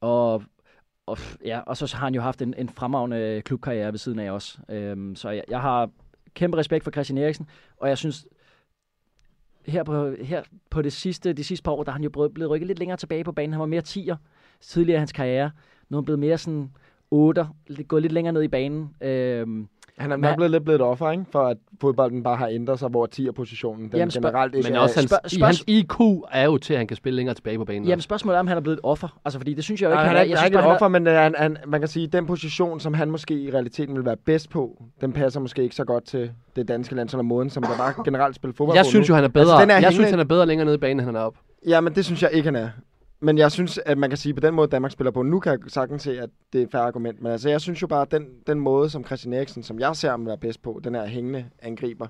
og, og, ja, og så har han jo haft en, en fremragende klubkarriere ved siden af også. Øhm, så jeg, jeg har kæmpe respekt for Christian Eriksen, og jeg synes, her på, her på det sidste, de sidste par år, der er han jo blevet, blevet rykket lidt længere tilbage på banen. Han var mere 10'er tidligere i hans karriere. Nu er han blevet mere sådan 8'er, lidt- gået lidt længere ned i banen. Øhm, Han er Men- nok blevet lidt blevet et offer, ikke? For at fodbolden bare har ændret sig, hvor 10'er-positionen den Jamen, spørg- generelt ikke Men er- også hans, Spørg- i, hans IQ er jo til, at han kan spille længere tilbage på banen. jamen spørgsmålet er, om han er blevet et offer. Altså, fordi det synes jeg jo ikke, Nej, han er, Jeg ikke, han er synes ikke et han er- offer, men øh, han, han, man kan sige, at den position, som han måske i realiteten vil være bedst på, den passer måske ikke så godt til det danske landshold og måden, som der bare generelt spiller fodbold jeg på synes nu. jo, han er bedre. Altså, er jeg hængende- synes, han er bedre længere nede i banen, end han er op. Ja, men det synes jeg ikke, han er. Men jeg synes, at man kan sige, at på den måde, Danmark spiller på, nu kan jeg sagtens se, at det er et færre argument. Men altså, jeg synes jo bare, at den, den måde, som Christian Eriksen, som jeg ser ham være bedst på, den her hængende angriber,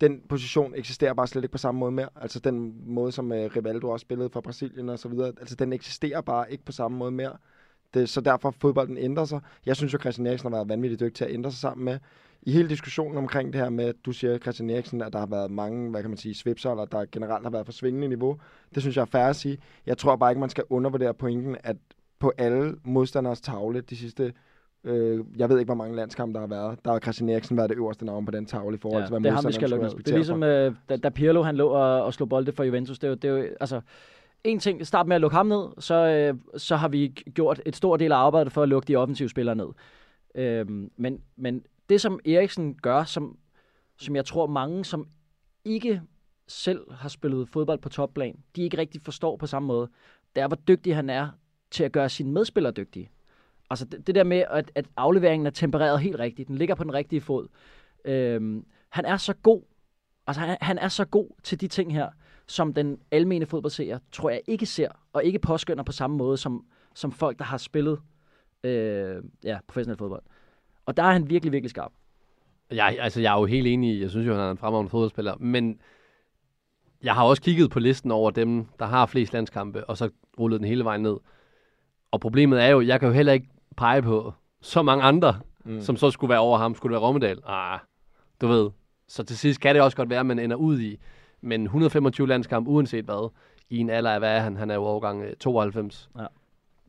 den position eksisterer bare slet ikke på samme måde mere. Altså den måde, som uh, Rivaldo også spillede for Brasilien og så videre, altså den eksisterer bare ikke på samme måde mere. Det, så derfor fodbolden ændrer sig. Jeg synes jo, Christian Eriksen har været vanvittigt dygtig til at ændre sig sammen med. I hele diskussionen omkring det her med, at du siger, Christian Eriksen, at der har været mange, hvad kan man sige, svipser, eller der generelt har været for svingende niveau. Det synes jeg er fair at sige. Jeg tror bare ikke, man skal undervurdere pointen, at på alle modstanders tavle de sidste, øh, jeg ved ikke, hvor mange landskampe der har været, der har Christian Eriksen været det øverste navn på den tavle i forhold Ja, til, hvad det er ham, vi skal modstanderen lukke skulle. Det er ligesom, øh, da, da Pirlo han lå og, og slog bolde for Juventus. Det er jo, det er jo altså, en ting, start med at lukke ham ned, så, øh, så har vi gjort et stort del af arbejdet for at lukke de offensive spillere ned. Øhm, men, men det, som Eriksen gør, som, som jeg tror mange, som ikke selv har spillet fodbold på topplan, de ikke rigtig forstår på samme måde, det er, hvor dygtig han er til at gøre sine medspillere dygtige. Altså det, det der med, at, at afleveringen er tempereret helt rigtigt, den ligger på den rigtige fod. Øhm, han er så god, altså han, han er så god til de ting her, som den almene fodboldseer, tror jeg ikke ser, og ikke påskynder på samme måde, som, som folk, der har spillet øh, ja, professionel fodbold. Og der er han virkelig, virkelig skarp. Jeg, altså, jeg er jo helt enig i, jeg synes jo, han er en fremragende fodboldspiller, men jeg har også kigget på listen over dem, der har flest landskampe, og så rullet den hele vejen ned. Og problemet er jo, jeg kan jo heller ikke pege på så mange andre, mm. som så skulle være over ham. Skulle det være Rommedal? Ah, du ved. Så til sidst kan det også godt være, at man ender ud i. Men 125 landskampe, uanset hvad, i en alder af, hvad er han? Han er jo overgang øh, 92. Ja.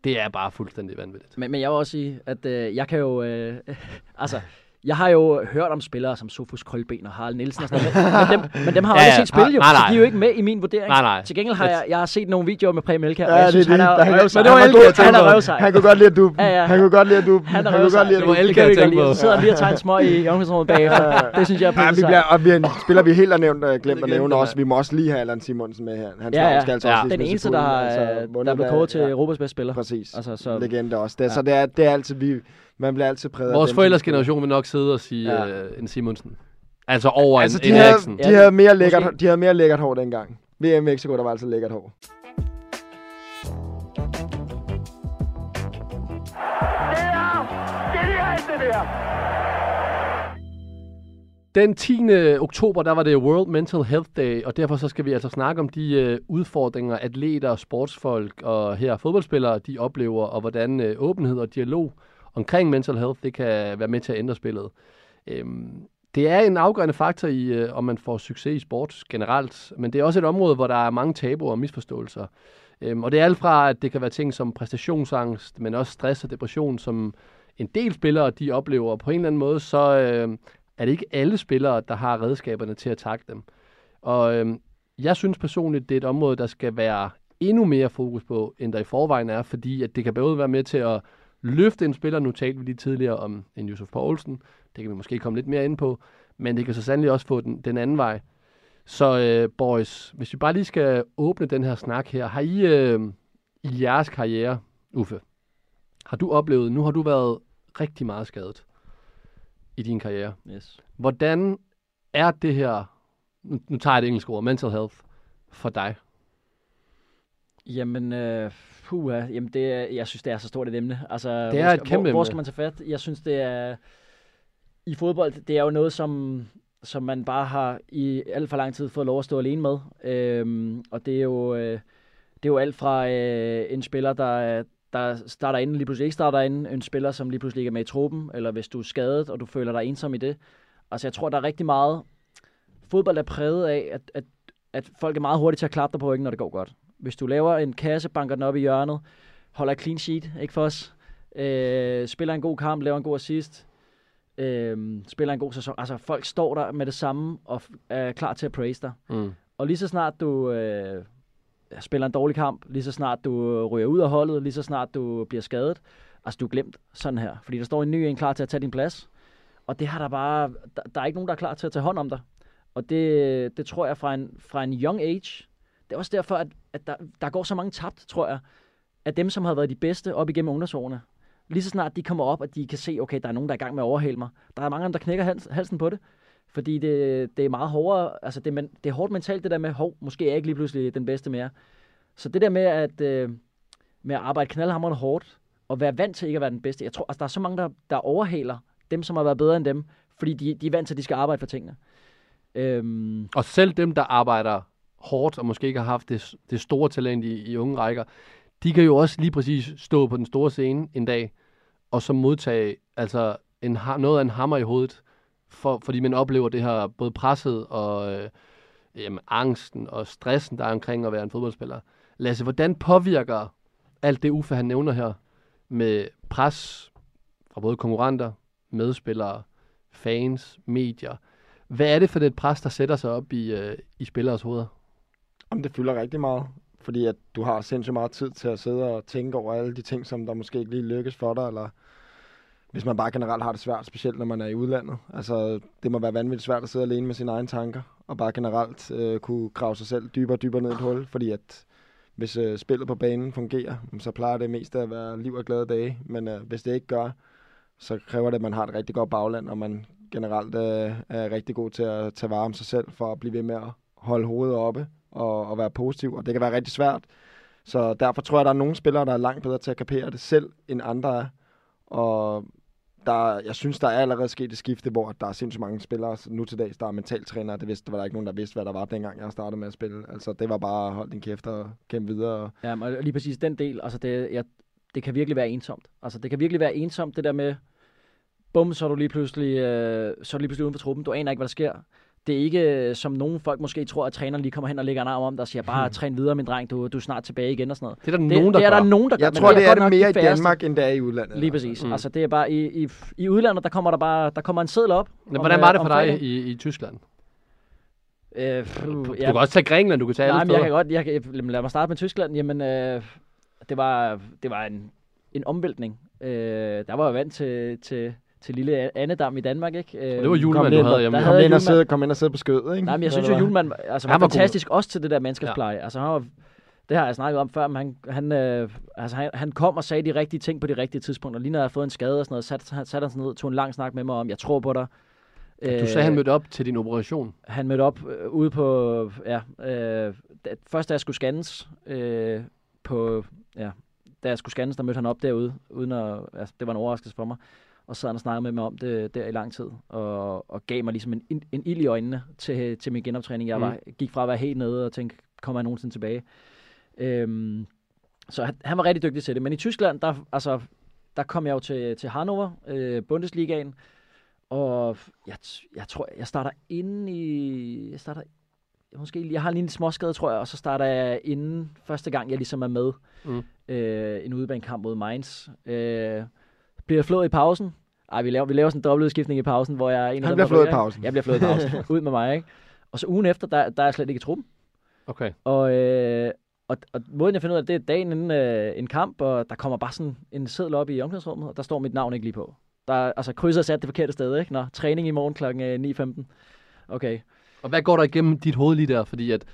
Det er bare fuldstændig vanvittigt. Men, men jeg vil også sige, at øh, jeg kan jo... Øh, altså, jeg har jo hørt om spillere som Sofus Krølben og Harald Nielsen og sådan noget, men, dem, men dem har jeg Ja, aldrig set spille jo, Nej, nej. så de er jo ikke med i min vurdering. Nej, nej. Til gengæld har jeg, jeg har set nogle videoer med Preben Elkjær, Ja, og jeg det synes, er han det. er han- røvsej. men det var Han tænkte Han er røvsej. Han kunne godt lide, at du... Ja, ja. Han kunne godt lide, at du... Han er kunne røvsej. godt lide, at Det du... var Elkjær, Det kan vi jeg på. Så sidder han lige og tager en smøg i omklædningsrummet bagefter. Det synes jeg er Ja, vi bliver, og vi er en spiller, vi helt har nævnt, uh, glemt at nævne det, også. Vi må også lige have Allan Simonsen med her. Ja, ja. skal altså også Den eneste, der, altså, er blevet kåret til Europas bedste spiller. Præcis. Altså, så, Legende også. Det. Så det er, det er altid, vi, man bliver altid præget Vores forældres generation vil nok sidde og sige Ja. øh, en Simonsen. Altså over Altså, en, de en havde, Eriksen. de, Ja, havde mere lækkert, måske. de havde mere lækkert hår dengang. VM Mexico, der var altså lækkert hår. Den 10. oktober, der var det World Mental Health Day, og derfor så skal vi altså snakke om de øh, udfordringer, atleter, sportsfolk og her fodboldspillere, de oplever, og hvordan øh, åbenhed og dialog omkring mental health, det kan være med til at ændre spillet. Øhm, det er en afgørende faktor i, øh, om man får succes i sport generelt, men det er også et område, hvor der er mange tabuer og misforståelser. Øhm, og det er alt fra, at det kan være ting som præstationsangst, men også stress og depression, som en del spillere, de oplever. Og på en eller anden måde, så øh, er det ikke alle spillere, der har redskaberne til at takle dem. Og øh, jeg synes personligt, det er et område, der skal være endnu mere fokus på, end der i forvejen er, fordi at det kan både være med til at løfte en spiller. Nu talte vi lige tidligere om en Yusuf Poulsen. Det kan vi måske komme lidt mere ind på. Men det kan så sandelig også få den, den anden vej. Så øh, boys, hvis vi bare lige skal åbne den her snak her. Har I øh, i jeres karriere, Uffe, har du oplevet, nu har du været rigtig meget skadet i din karriere. yes. Hvordan er det her, nu, nu tager jeg det engelske ord, mental health, for dig? Jamen, øh, puha, jamen det, jeg synes, det er så stort et emne. Altså, Det hvor er skal- et kæmpe hvor, hvor skal man tage fat? Jeg synes, det er... I fodbold, det er jo noget, som, som man bare har i alt for lang tid fået lov at stå alene med. Øhm, og det er jo... Øh, det er jo alt fra øh, en spiller, der, der starter inden, lige pludselig ikke starter inden, en spiller, som lige pludselig ikke er med i truppen, eller hvis du er skadet, og du føler dig ensom i det. Altså, jeg tror, der er rigtig meget... Fodbold er præget af, at, at, at folk er meget hurtige til at klappe dig på ryggen, når det går godt. Hvis du laver en kasse, banker den op i hjørnet, holder clean sheet, ikke for os, øh, spiller en god kamp, laver en god assist, øh, spiller en god sæson. Altså, folk står der med det samme og er klar til at praise dig. Mm. Og lige så snart du øh, spiller en dårlig kamp, lige så snart du ryger ud af holdet, lige så snart du bliver skadet, altså du er glemt sådan her. Fordi der står en ny en klar til at tage din plads. Og det har der bare, der, der er ikke nogen, der er klar til at tage hånd om dig. Og det, det tror jeg fra en, fra en young age, det er også derfor, at, at der, der går så mange tabt, tror jeg, af dem, som har været de bedste op igennem ungdomsårene. Lige så snart de kommer op, og de kan se, okay, der er nogen, der er i gang med at overhale mig. Der er mange af dem, der knækker hals, halsen på det. Fordi det, det er meget hårdere, altså det, man, det er hårdt mentalt det der med, hov, måske er jeg ikke lige pludselig den bedste mere. Så det der med at, øh, med at arbejde knaldhamrende hårdt, og være vant til ikke at være den bedste. Jeg tror, altså der er så mange, der, der overhaler dem, som har været bedre end dem, fordi de, de er vant til, at de skal arbejde for tingene. Øhm, Og selv dem, der arbejder hårdt, og måske ikke har haft det, det store talent i, i unge rækker, de kan jo også lige præcis stå på den store scene en dag, og så modtage altså en, noget af en hammer i hovedet, for, fordi man oplever det her både presset og øh, jamen, angsten og stressen, der er omkring at være en fodboldspiller. Lasse, hvordan påvirker alt det Uffe, han nævner her, med pres fra både konkurrenter, medspillere, fans, medier, hvad er det for det pres, der sætter sig op i, øh, i spilleres hoveder? Jamen, det fylder rigtig meget, fordi at du har sindssygt meget tid til at sidde og tænke over alle de ting, som der måske ikke lige lykkes for dig, eller hvis man bare generelt har det svært, specielt når man er i udlandet. Altså, det må være vanvittigt svært at sidde alene med sine egne tanker, og bare generelt øh, kunne grave sig selv dybere og dybere ned i et hul, fordi at hvis øh, spillet på banen fungerer, så plejer det mest at være liv og glade dage, men øh, hvis det ikke gør, så kræver det, at man har et rigtig godt bagland, og man generelt øh, er rigtig god til at tage vare om sig selv, for at blive ved med at holde hovedet oppe og, og være positiv, og det kan være rigtig svært. Så derfor tror jeg, at der er nogle spillere, der er langt bedre til at kapere det selv, end andre er. Og der, jeg synes, der er allerede sket et skifte, hvor der er sindssygt mange spillere nu til dags, der er mentaltrænere. Det, vidste, der var der ikke nogen, der vidste, hvad der var, dengang jeg startede med at spille. Altså, det var bare hold din kæft og kæmpe videre. Ja, og lige præcis den del, altså det, jeg, det kan virkelig være ensomt. Altså det kan virkelig være ensomt, det der med, bum, så er du lige pludselig, øh, så er du lige pludselig uden for truppen. Du aner ikke, hvad der sker. Det er ikke, øh, som nogle folk måske tror, at træneren lige kommer hen og lægger en arm om dig og siger, bare træn videre, min dreng, du, du er snart tilbage igen og sådan noget. Det er der det, nogen, der det er gør. der nogen, der gør. Jeg tror, det er godt det mere de i. Danmark, end det er i udlandet. Lige præcis. Mm. Altså det er bare, i, i, i udlandet, der kommer der bare, der kommer en seddel op. Men om, hvordan øh, var det for dig fredagen. i, i Tyskland? Øh, pff, Du, du ja, kan også tage Grækenland, du kan tage Nej, men jeg kan godt, jeg kan, lad mig starte med Tyskland. Jamen, øh, det var, det var en, en omvæltning. Øh, der var jeg vant til, til, til lille Annedam i Danmark, ikke? Øh, Og det var julemand, ind, du havde der hjemme. havde Kom ind, og Julemand- sidde, kom ind og sidde på skødet, ikke? Nej, men jeg synes jo, hvad? Julemand altså, var, Han var god. fantastisk også til det der mandskabspleje. Ja. Altså, han var, det har jeg snakket om før, men han, han, øh, altså, han, han kom og sagde de rigtige ting på de rigtige tidspunkter. Lige når jeg havde fået en skade og sådan noget, satte han satte han sig ned, tog en lang snak med mig om, jeg tror på dig. Du sagde, han mødte op til din operation. Han mødte op øh, ude på, ja, øh, først da jeg skulle scannes, øh, på, ja, da jeg skulle scannes, der mødte han op derude, uden at, altså, det var en overraskelse for mig. Og sad og snakkede med mig om det der i lang tid, og, og gav mig ligesom en, en, en ild i øjnene til, til min genoptræning. Jeg var, gik fra at være helt nede og tænkte, kommer jeg nogensinde tilbage? Øhm, så han, han var rigtig dygtig til det. Men i Tyskland, der, altså, der kom jeg jo til, til Hannover, øh, Bundesligaen, og jeg, jeg tror, jeg starter inde i... Jeg starter måske, jeg har lige en småskade, tror jeg, og så starter jeg inden første gang, jeg ligesom er med. Mm. Øh, en udebanekamp mod Mainz. Øh, bliver flået i pausen. Ej, vi laver, vi laver sådan en dobbeltudskiftning i pausen, hvor jeg er en af Han dem, bliver flået i pausen. Jeg bliver flået i pausen. Ud med mig, ikke? Og så ugen efter, der, der er jeg slet ikke i truppen. Okay. Og, øh, og, og måden, jeg finder ud af det, er dagen inden øh, en kamp, og der kommer bare sådan en seddel op i omklædningsrummet, og der står mit navn ikke lige på. Der er altså krydset er sat det forkerte sted, ikke? Nå, træning i morgen kl. 9.15. Okay. Og hvad går der igennem dit hoved lige der? Fordi at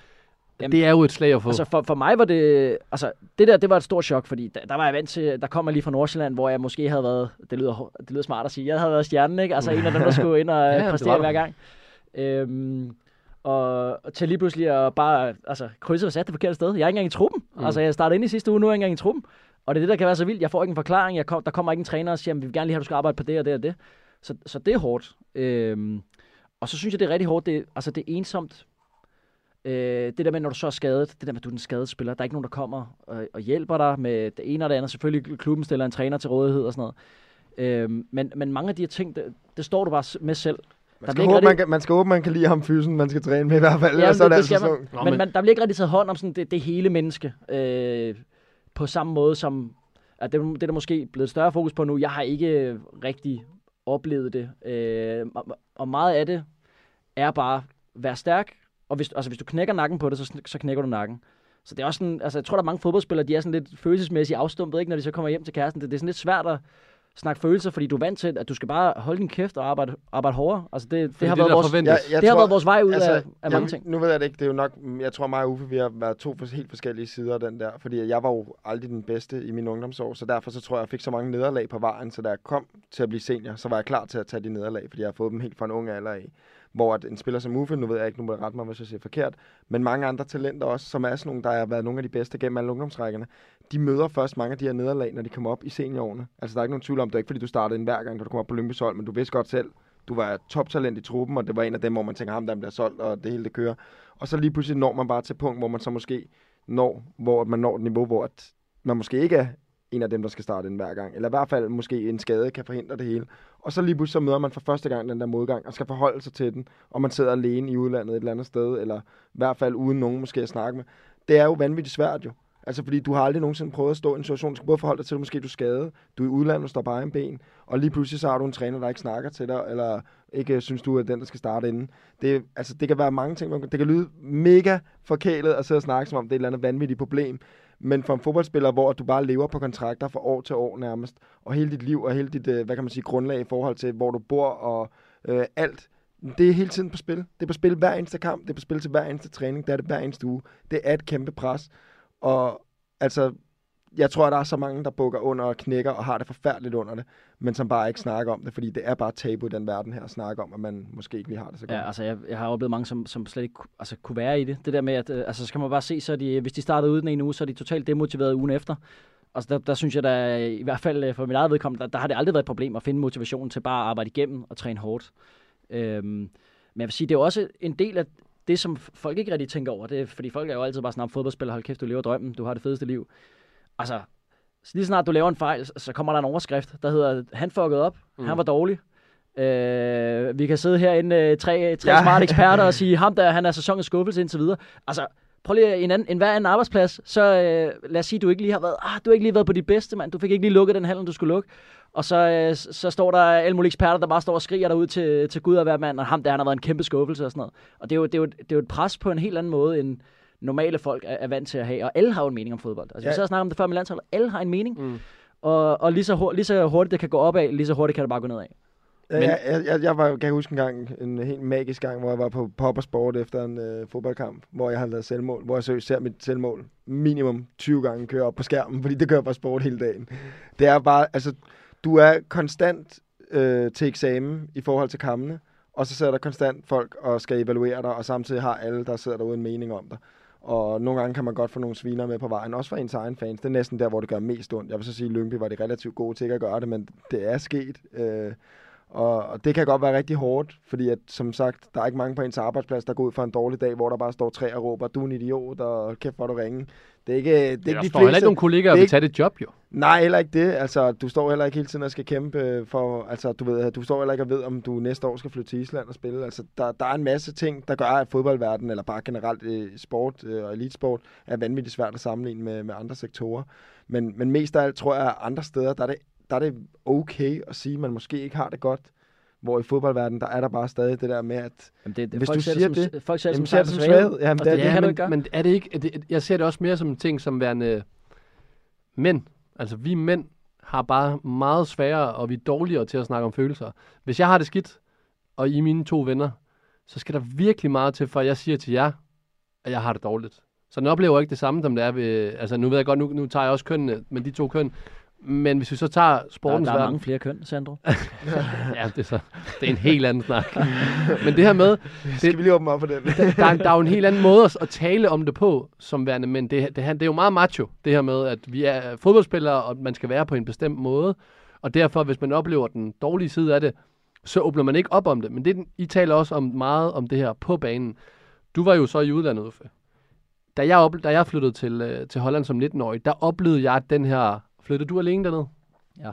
Jamen, det er jo et slag at få. Altså for, for mig var det, altså det der, det var et stort chok, fordi der, der var jeg vant til, der kom jeg lige fra Nordsjælland, hvor jeg måske havde været, det lyder, det lyder smart at sige, jeg havde været stjernen, ikke? Altså en af dem, der skulle ind og Ja, præstere hver gang. Øhm, og, og til lige pludselig at bare, altså krydset var sat det forkerte sted. Jeg er ikke engang i truppen. Mm. Altså jeg startede ind i sidste uge, nu er jeg ikke engang i truppen. Og det er det, der kan være så vildt. Jeg får ikke en forklaring. Jeg kom, der kommer ikke en træner og siger, vi vil gerne lige have, at du skal arbejde på det og det og det. Så, så det er hårdt. Øhm, og så synes jeg, det er rigtig hårdt. Det, altså det er ensomt Øh, det der med, når du så er skadet, det der med, at du er den skadede spiller, der er ikke nogen, der kommer og, og hjælper dig med det ene og det andet. Selvfølgelig, klubben stiller en træner til rådighed og sådan noget. Øh, men, men mange af de her ting, det, det står du bare med selv. Man Der skal, ikke håbe, man, rigtig- kan, man skal håbe, man kan lide ham fysen, man skal træne med i hvert fald. Ja, så er det, det det altså sådan. man. Men, men der bliver ikke rigtig taget hånd om sådan det, det hele menneske. Øh, på samme måde som, at det, det er der måske blevet større fokus på nu. Jeg har ikke rigtig oplevet det. Øh, og- og meget af det er bare, være stærk. Og hvis, altså, hvis du knækker nakken på det, så, så knækker du nakken. Så det er også sådan, altså jeg tror, der er mange fodboldspillere, de er sådan lidt følelsesmæssigt afstumpet, ikke, når de så kommer hjem til kæresten. Det, det er sådan lidt svært at snakke følelser, fordi du er vant til, at du skal bare holde din kæft og arbejde, arbejde hårdere. Altså det, det, Fordi har det, været der vores. Jeg- jeg det har været vores vej ud altså, af, af mange jamen, ting. Nu ved jeg det ikke, det er jo nok, jeg tror mig og Uffe, vi har været to helt forskellige sider af den der, fordi jeg var jo aldrig den bedste i min ungdomsår, så derfor så tror jeg, jeg fik så mange nederlag på vejen, så da jeg kom til at blive senior, så var jeg klar til at tage de nederlag, fordi jeg har fået dem helt fra en ung alder af. Hvor at en spiller som Uffe, nu ved jeg ikke, nu må jeg rette mig, hvis jeg siger forkert, men mange andre talenter også, som er sådan nogle, der har været nogle af de bedste gennem alle ungdomsrækkerne, de møder først mange af de her nederlag, når de kommer op i seniorårene. Altså der er ikke nogen tvivl om, det er ikke fordi, du startede en hver gang, når du kom op på Lyngby's hold, men du vidste godt selv, du var toptalent i truppen, og det var en af dem, hvor man tænker, ham der bliver solgt, og det hele det kører. Og så lige pludselig når man bare til punkt, hvor man så måske når, hvor man når et niveau, hvor at man måske ikke er en af dem, der skal starte den hver gang. Eller i hvert fald måske en skade kan forhindre det hele. Og så lige pludselig så møder man for første gang den der modgang, og skal forholde sig til den, og man sidder alene i udlandet et eller andet sted, eller i hvert fald uden nogen måske at snakke med. Det er jo vanvittigt svært jo. Altså fordi du har aldrig nogensinde prøvet at stå i en situation, du skal både forholde dig til, at måske du er skadet, du er i udlandet, du står bare en ben, og lige pludselig så har du en træner, der ikke snakker til dig, eller ikke øh, synes du er den, der skal starte inden. Det, altså, det kan være mange ting. Det kan lyde mega forkælet at sidde og snakke, som om det er et eller andet vanvittigt problem. Men for en fodboldspiller, hvor du bare lever på kontrakter fra år til år nærmest, og hele dit liv og hele dit, øh, hvad kan man sige, grundlag i forhold til, hvor du bor og øh, alt, det er hele tiden på spil. Det er på spil hver eneste kamp, det er på spil til hver eneste træning, det er det hver eneste uge. Det er et kæmpe pres. Og altså, jeg tror, at der er så mange, der bukker under og knækker og har det forfærdeligt under det, men som bare ikke snakker om det, fordi det er bare tabu i den verden her at snakke om, at man måske ikke lige har det så godt. Ja, altså jeg, jeg har oplevet mange, som, som slet ikke altså, kunne være i det. Det der med, at øh, altså, så kan man bare se, så de, hvis de startede ud den ene uge, så er de totalt demotiveret ugen efter. Altså der, der synes jeg, der i hvert fald øh, for mit eget vedkommende, der, der har det aldrig været et problem at finde motivation til bare at arbejde igennem og træne hårdt. Øhm, men jeg vil sige, det er jo også en del af det, som folk ikke rigtig tænker over. Det er, fordi folk er jo altid bare sådan, fodboldspiller, hold kæft, du lever drømmen, du har det fedeste liv. Altså, lige snart du laver en fejl, så kommer der en overskrift, der hedder, han fuckede op, mm. han var dårlig. Øh, vi kan sidde herinde, øh, tre, tre Ja. smarte eksperter, og sige, ham der, han er sæsonens skuffelse indtil videre. Altså, prøv lige en, anden, en hver anden arbejdsplads, så øh, lad os sige, du ikke lige har været, ah, du har ikke lige været på dit bedste, mand. Du fik ikke lige lukket den handel, du skulle lukke. Og så, øh, så står der alle mulige eksperter, der bare står og skriger derud til, til Gud og hver mand, og ham der, han har været en kæmpe skuffelse og sådan noget. Og det er jo, det er jo, det er jo et pres på en helt anden måde, end normale folk er, er vant til at have. Og alle har jo en mening om fodbold. Altså, ja. Vi så snakker om det før med landsholdet. Alle har en mening. Mm. Og, og lige, så hurtigt, lige så hurtigt det kan gå opad, lige så hurtigt kan det bare gå nedad. Ja, jeg, jeg, jeg, jeg var, kan jeg huske en gang, en helt magisk gang, hvor jeg var på Pop og Sport efter en øh, fodboldkamp, hvor jeg havde lavet selvmål, hvor jeg seriøst ser mit selvmål minimum 20 gange køre op på skærmen, fordi det kører bare sport hele dagen. Det er bare, altså, du er konstant øh, til eksamen i forhold til kampene, og så sidder der konstant folk og skal evaluere dig, og samtidig har alle, der sidder derude, en mening om dig. Og nogle gange kan man godt få nogle sviner med på vejen, også for ens egen fans. Det er næsten der, hvor det gør mest ondt. Jeg vil så sige, at Lyngby var det relativt gode til ikke at gøre det, men det er sket. Øh, og, og det kan godt være rigtig hårdt, fordi at, som sagt, der er ikke mange på ens arbejdsplads, der går ud for en dårlig dag, hvor der bare står tre og råber, du er en idiot, og kæft hvor du ringe. Det er ikke, det er ikke Der de står heller ikke nogen kollegaer, der er vil tage det job, jo. Nej, heller ikke det. Altså, du står heller ikke hele tiden og skal kæmpe øh, for... Altså, du, ved, du står heller ikke og ved, om du næste år skal flytte til Island og spille. Altså, der, der er en masse ting, der gør, at fodboldverdenen, eller bare generelt øh, sport øh, og elitesport, er vanvittigt svært at sammenligne med, med andre sektorer. Men, men mest af alt tror jeg, at andre steder, der er, det, der er det okay at sige, at man måske ikke har det godt. Hvor i fodboldverdenen, der er der bare stadig det der med, at Jamen, det, det, Hvis du siger det, det, folk ser det som, ser det som svaghed. Jamen, Og det er det det. men, men er det ikke... Er det, jeg ser det også mere som en ting, som værende mænd. Altså, vi mænd har bare meget sværere, og vi er dårligere til at snakke om følelser. Hvis jeg har det skidt, og I er mine to venner, så skal der virkelig meget til, for jeg siger til jer, at jeg har det dårligt. Så den oplever ikke det samme, som det er ved... Altså, nu ved jeg godt, nu, nu tager jeg også kønnene, men de to køn. Men hvis vi så tager Der, sportens der er verden... mange flere køn, Sandro. ja, det er, så, det er en helt anden snak. Men det her med, skal vi lige åbne op for den? der, der, er, der er jo en helt anden måde at, tale om det på, som værende mænd. Det, det, det er jo meget macho, det her med, at vi er fodboldspillere, og man skal være på en bestemt måde. Og derfor, hvis man oplever den dårlige side af det, så åbner man ikke op om det. Men det, I taler også om meget om det her på banen. Du var jo så i udlandet, Uffe. Da jeg, op, da jeg flyttede til, øh, til Holland som 19-årig, der oplevede jeg den her... Flyttede du alene derned? Ja,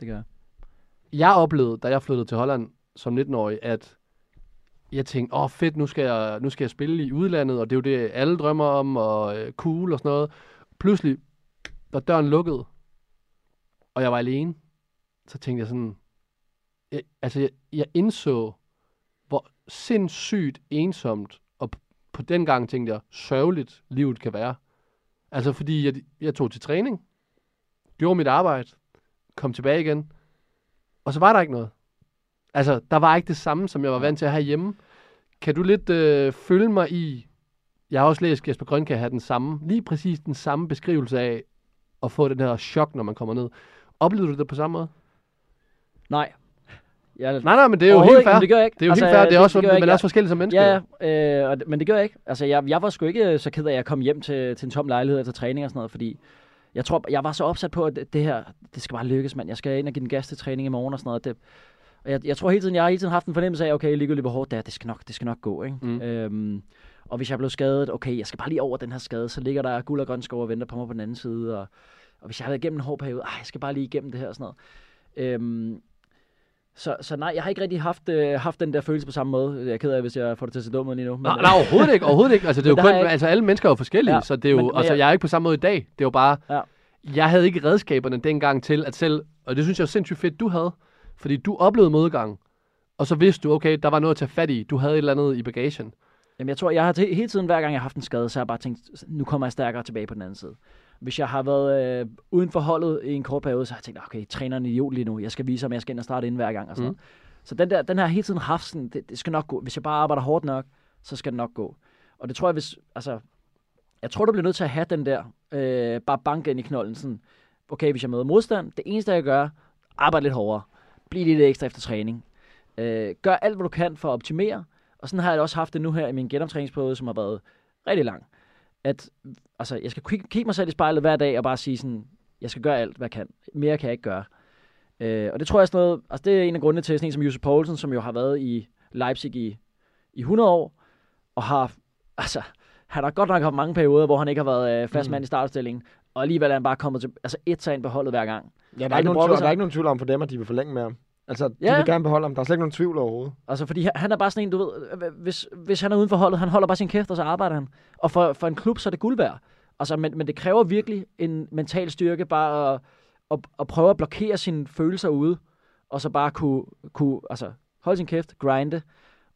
Det gør jeg. Jeg oplevede, da jeg flyttede til Holland som 19-årig, at jeg tænkte, åh oh, fedt, nu skal, jeg, nu skal jeg spille i udlandet, og det er jo det, alle drømmer om, og øh, cool og sådan noget. Pludselig, da døren lukkede, og jeg var alene, så tænkte jeg sådan, jeg, altså jeg, jeg indså, hvor sindssygt ensomt, og på den gang tænkte jeg, sørgeligt livet kan være. Altså fordi jeg, jeg tog til træning, gjorde mit arbejde, kom tilbage igen, og så var der ikke noget. Altså, der var ikke det samme, som jeg var vant til at have hjemme. Kan du lidt øh, følge mig i, jeg har også læst Jesper Grønke have den samme, lige præcis den samme beskrivelse af at få den her chok, når man kommer ned. Oplevede du det på samme måde? Nej. Jeg, Nej, nej, men det er jo helt fair. men det gør jeg ikke. Det er jo Altså, helt fair, det er det- også, det ikke. er også forskellig som menneske. Ja, ja, øh, det- men det gør jeg ikke. Altså, jeg, jeg var sgu ikke så ked af, at jeg kom hjem til, til en tom lejlighed efter træning og sådan noget, fordi jeg tror, jeg var så opsat på, at det, her, det skal bare lykkes, mand. Jeg skal ind og give den gas til træning i morgen og sådan noget. Det, og jeg, jeg tror hele tiden, jeg har hele tiden haft en fornemmelse af, okay, ligegyldigt hvor hårdt det er, det skal nok, det skal nok gå, ikke? Mm. Øhm, og hvis jeg blev skadet, okay, jeg skal bare lige over den her skade, så ligger der guld og grøn skov og venter på mig på den anden side, og, og hvis jeg har været igennem en hård periode, ej, jeg skal bare lige igennem det her og sådan noget. Øhm, så, så nej, jeg har ikke rigtig haft, øh, haft den der følelse på samme måde. Jeg er ked af, hvis jeg får det til at se dumt ud lige nu. Men, Nej, nej, overhovedet ikke, overhovedet ikke. Altså, det er jo kun, ikke- altså, alle mennesker er jo forskellige, Ja, så det er jo, men- altså, jeg- jeg er ikke på samme måde i dag. Det er jo bare, Ja. jeg havde ikke redskaberne dengang til at selv, og det synes jeg er sindssygt fedt, du havde, fordi du oplevede modgang, og så vidste du, okay, der var noget at tage fat i, du havde et eller andet i bagagen. Jamen, jeg tror, jeg har hele tiden, hver gang jeg har haft en skade, så har jeg bare tænkt, nu kommer jeg stærkere tilbage på den anden side. Hvis jeg har været øh, uden for holdet i en kort periode, så har jeg tænkt, okay, træneren er idiot lige nu. Jeg skal vise ham, jeg skal ind og starte ind hver gang. Og sådan Mm. Så den, der, den har jeg hele tiden haft sådan, det, det, skal nok gå. Hvis jeg bare arbejder hårdt nok, så skal det nok gå. Og det tror jeg, hvis, altså, jeg tror, du bliver nødt til at have den der, øh, bare banke ind i knolden, sådan, okay, hvis jeg møder modstand, det eneste, jeg gør, arbejde lidt hårdere. Bliv lidt ekstra efter træning. Øh, gør alt, hvad du kan for at optimere, og sådan har jeg også haft det nu her i min genoptræningsperiode, som har været rigtig lang. At altså, jeg skal kigge, mig selv i spejlet hver dag og bare sige sådan, jeg skal gøre alt, hvad jeg kan. Mere kan jeg ikke gøre. Øh, og det tror jeg er sådan noget, altså det er en af grundene til sådan en som Josef Poulsen, som jo har været i Leipzig i, i 100 år, og har, altså, han har godt nok haft mange perioder, hvor han ikke har været øh, fast Mm. mand i startstillingen, og alligevel er han bare kommet til, altså et ind på holdet hver gang. Ja, der er, Aldrig ikke nogen tvivl, der er ikke nogen tvivl om for dem, at de vil forlænge med ham. Altså, de Ja. vil gerne beholde ham. Der er slet ikke nogen tvivl overhovedet. Altså, fordi han- er bare sådan en, du ved, øh, hvis, hvis han er uden for holdet, han holder bare sin kæft, og så arbejder han. Og for, for en klub, så er det guld værd. Altså, men, men det kræver virkelig en mental styrke, bare at, at, at prøve at blokere sine følelser ude, og så bare kunne, kunne altså, holde sin kæft, grinde,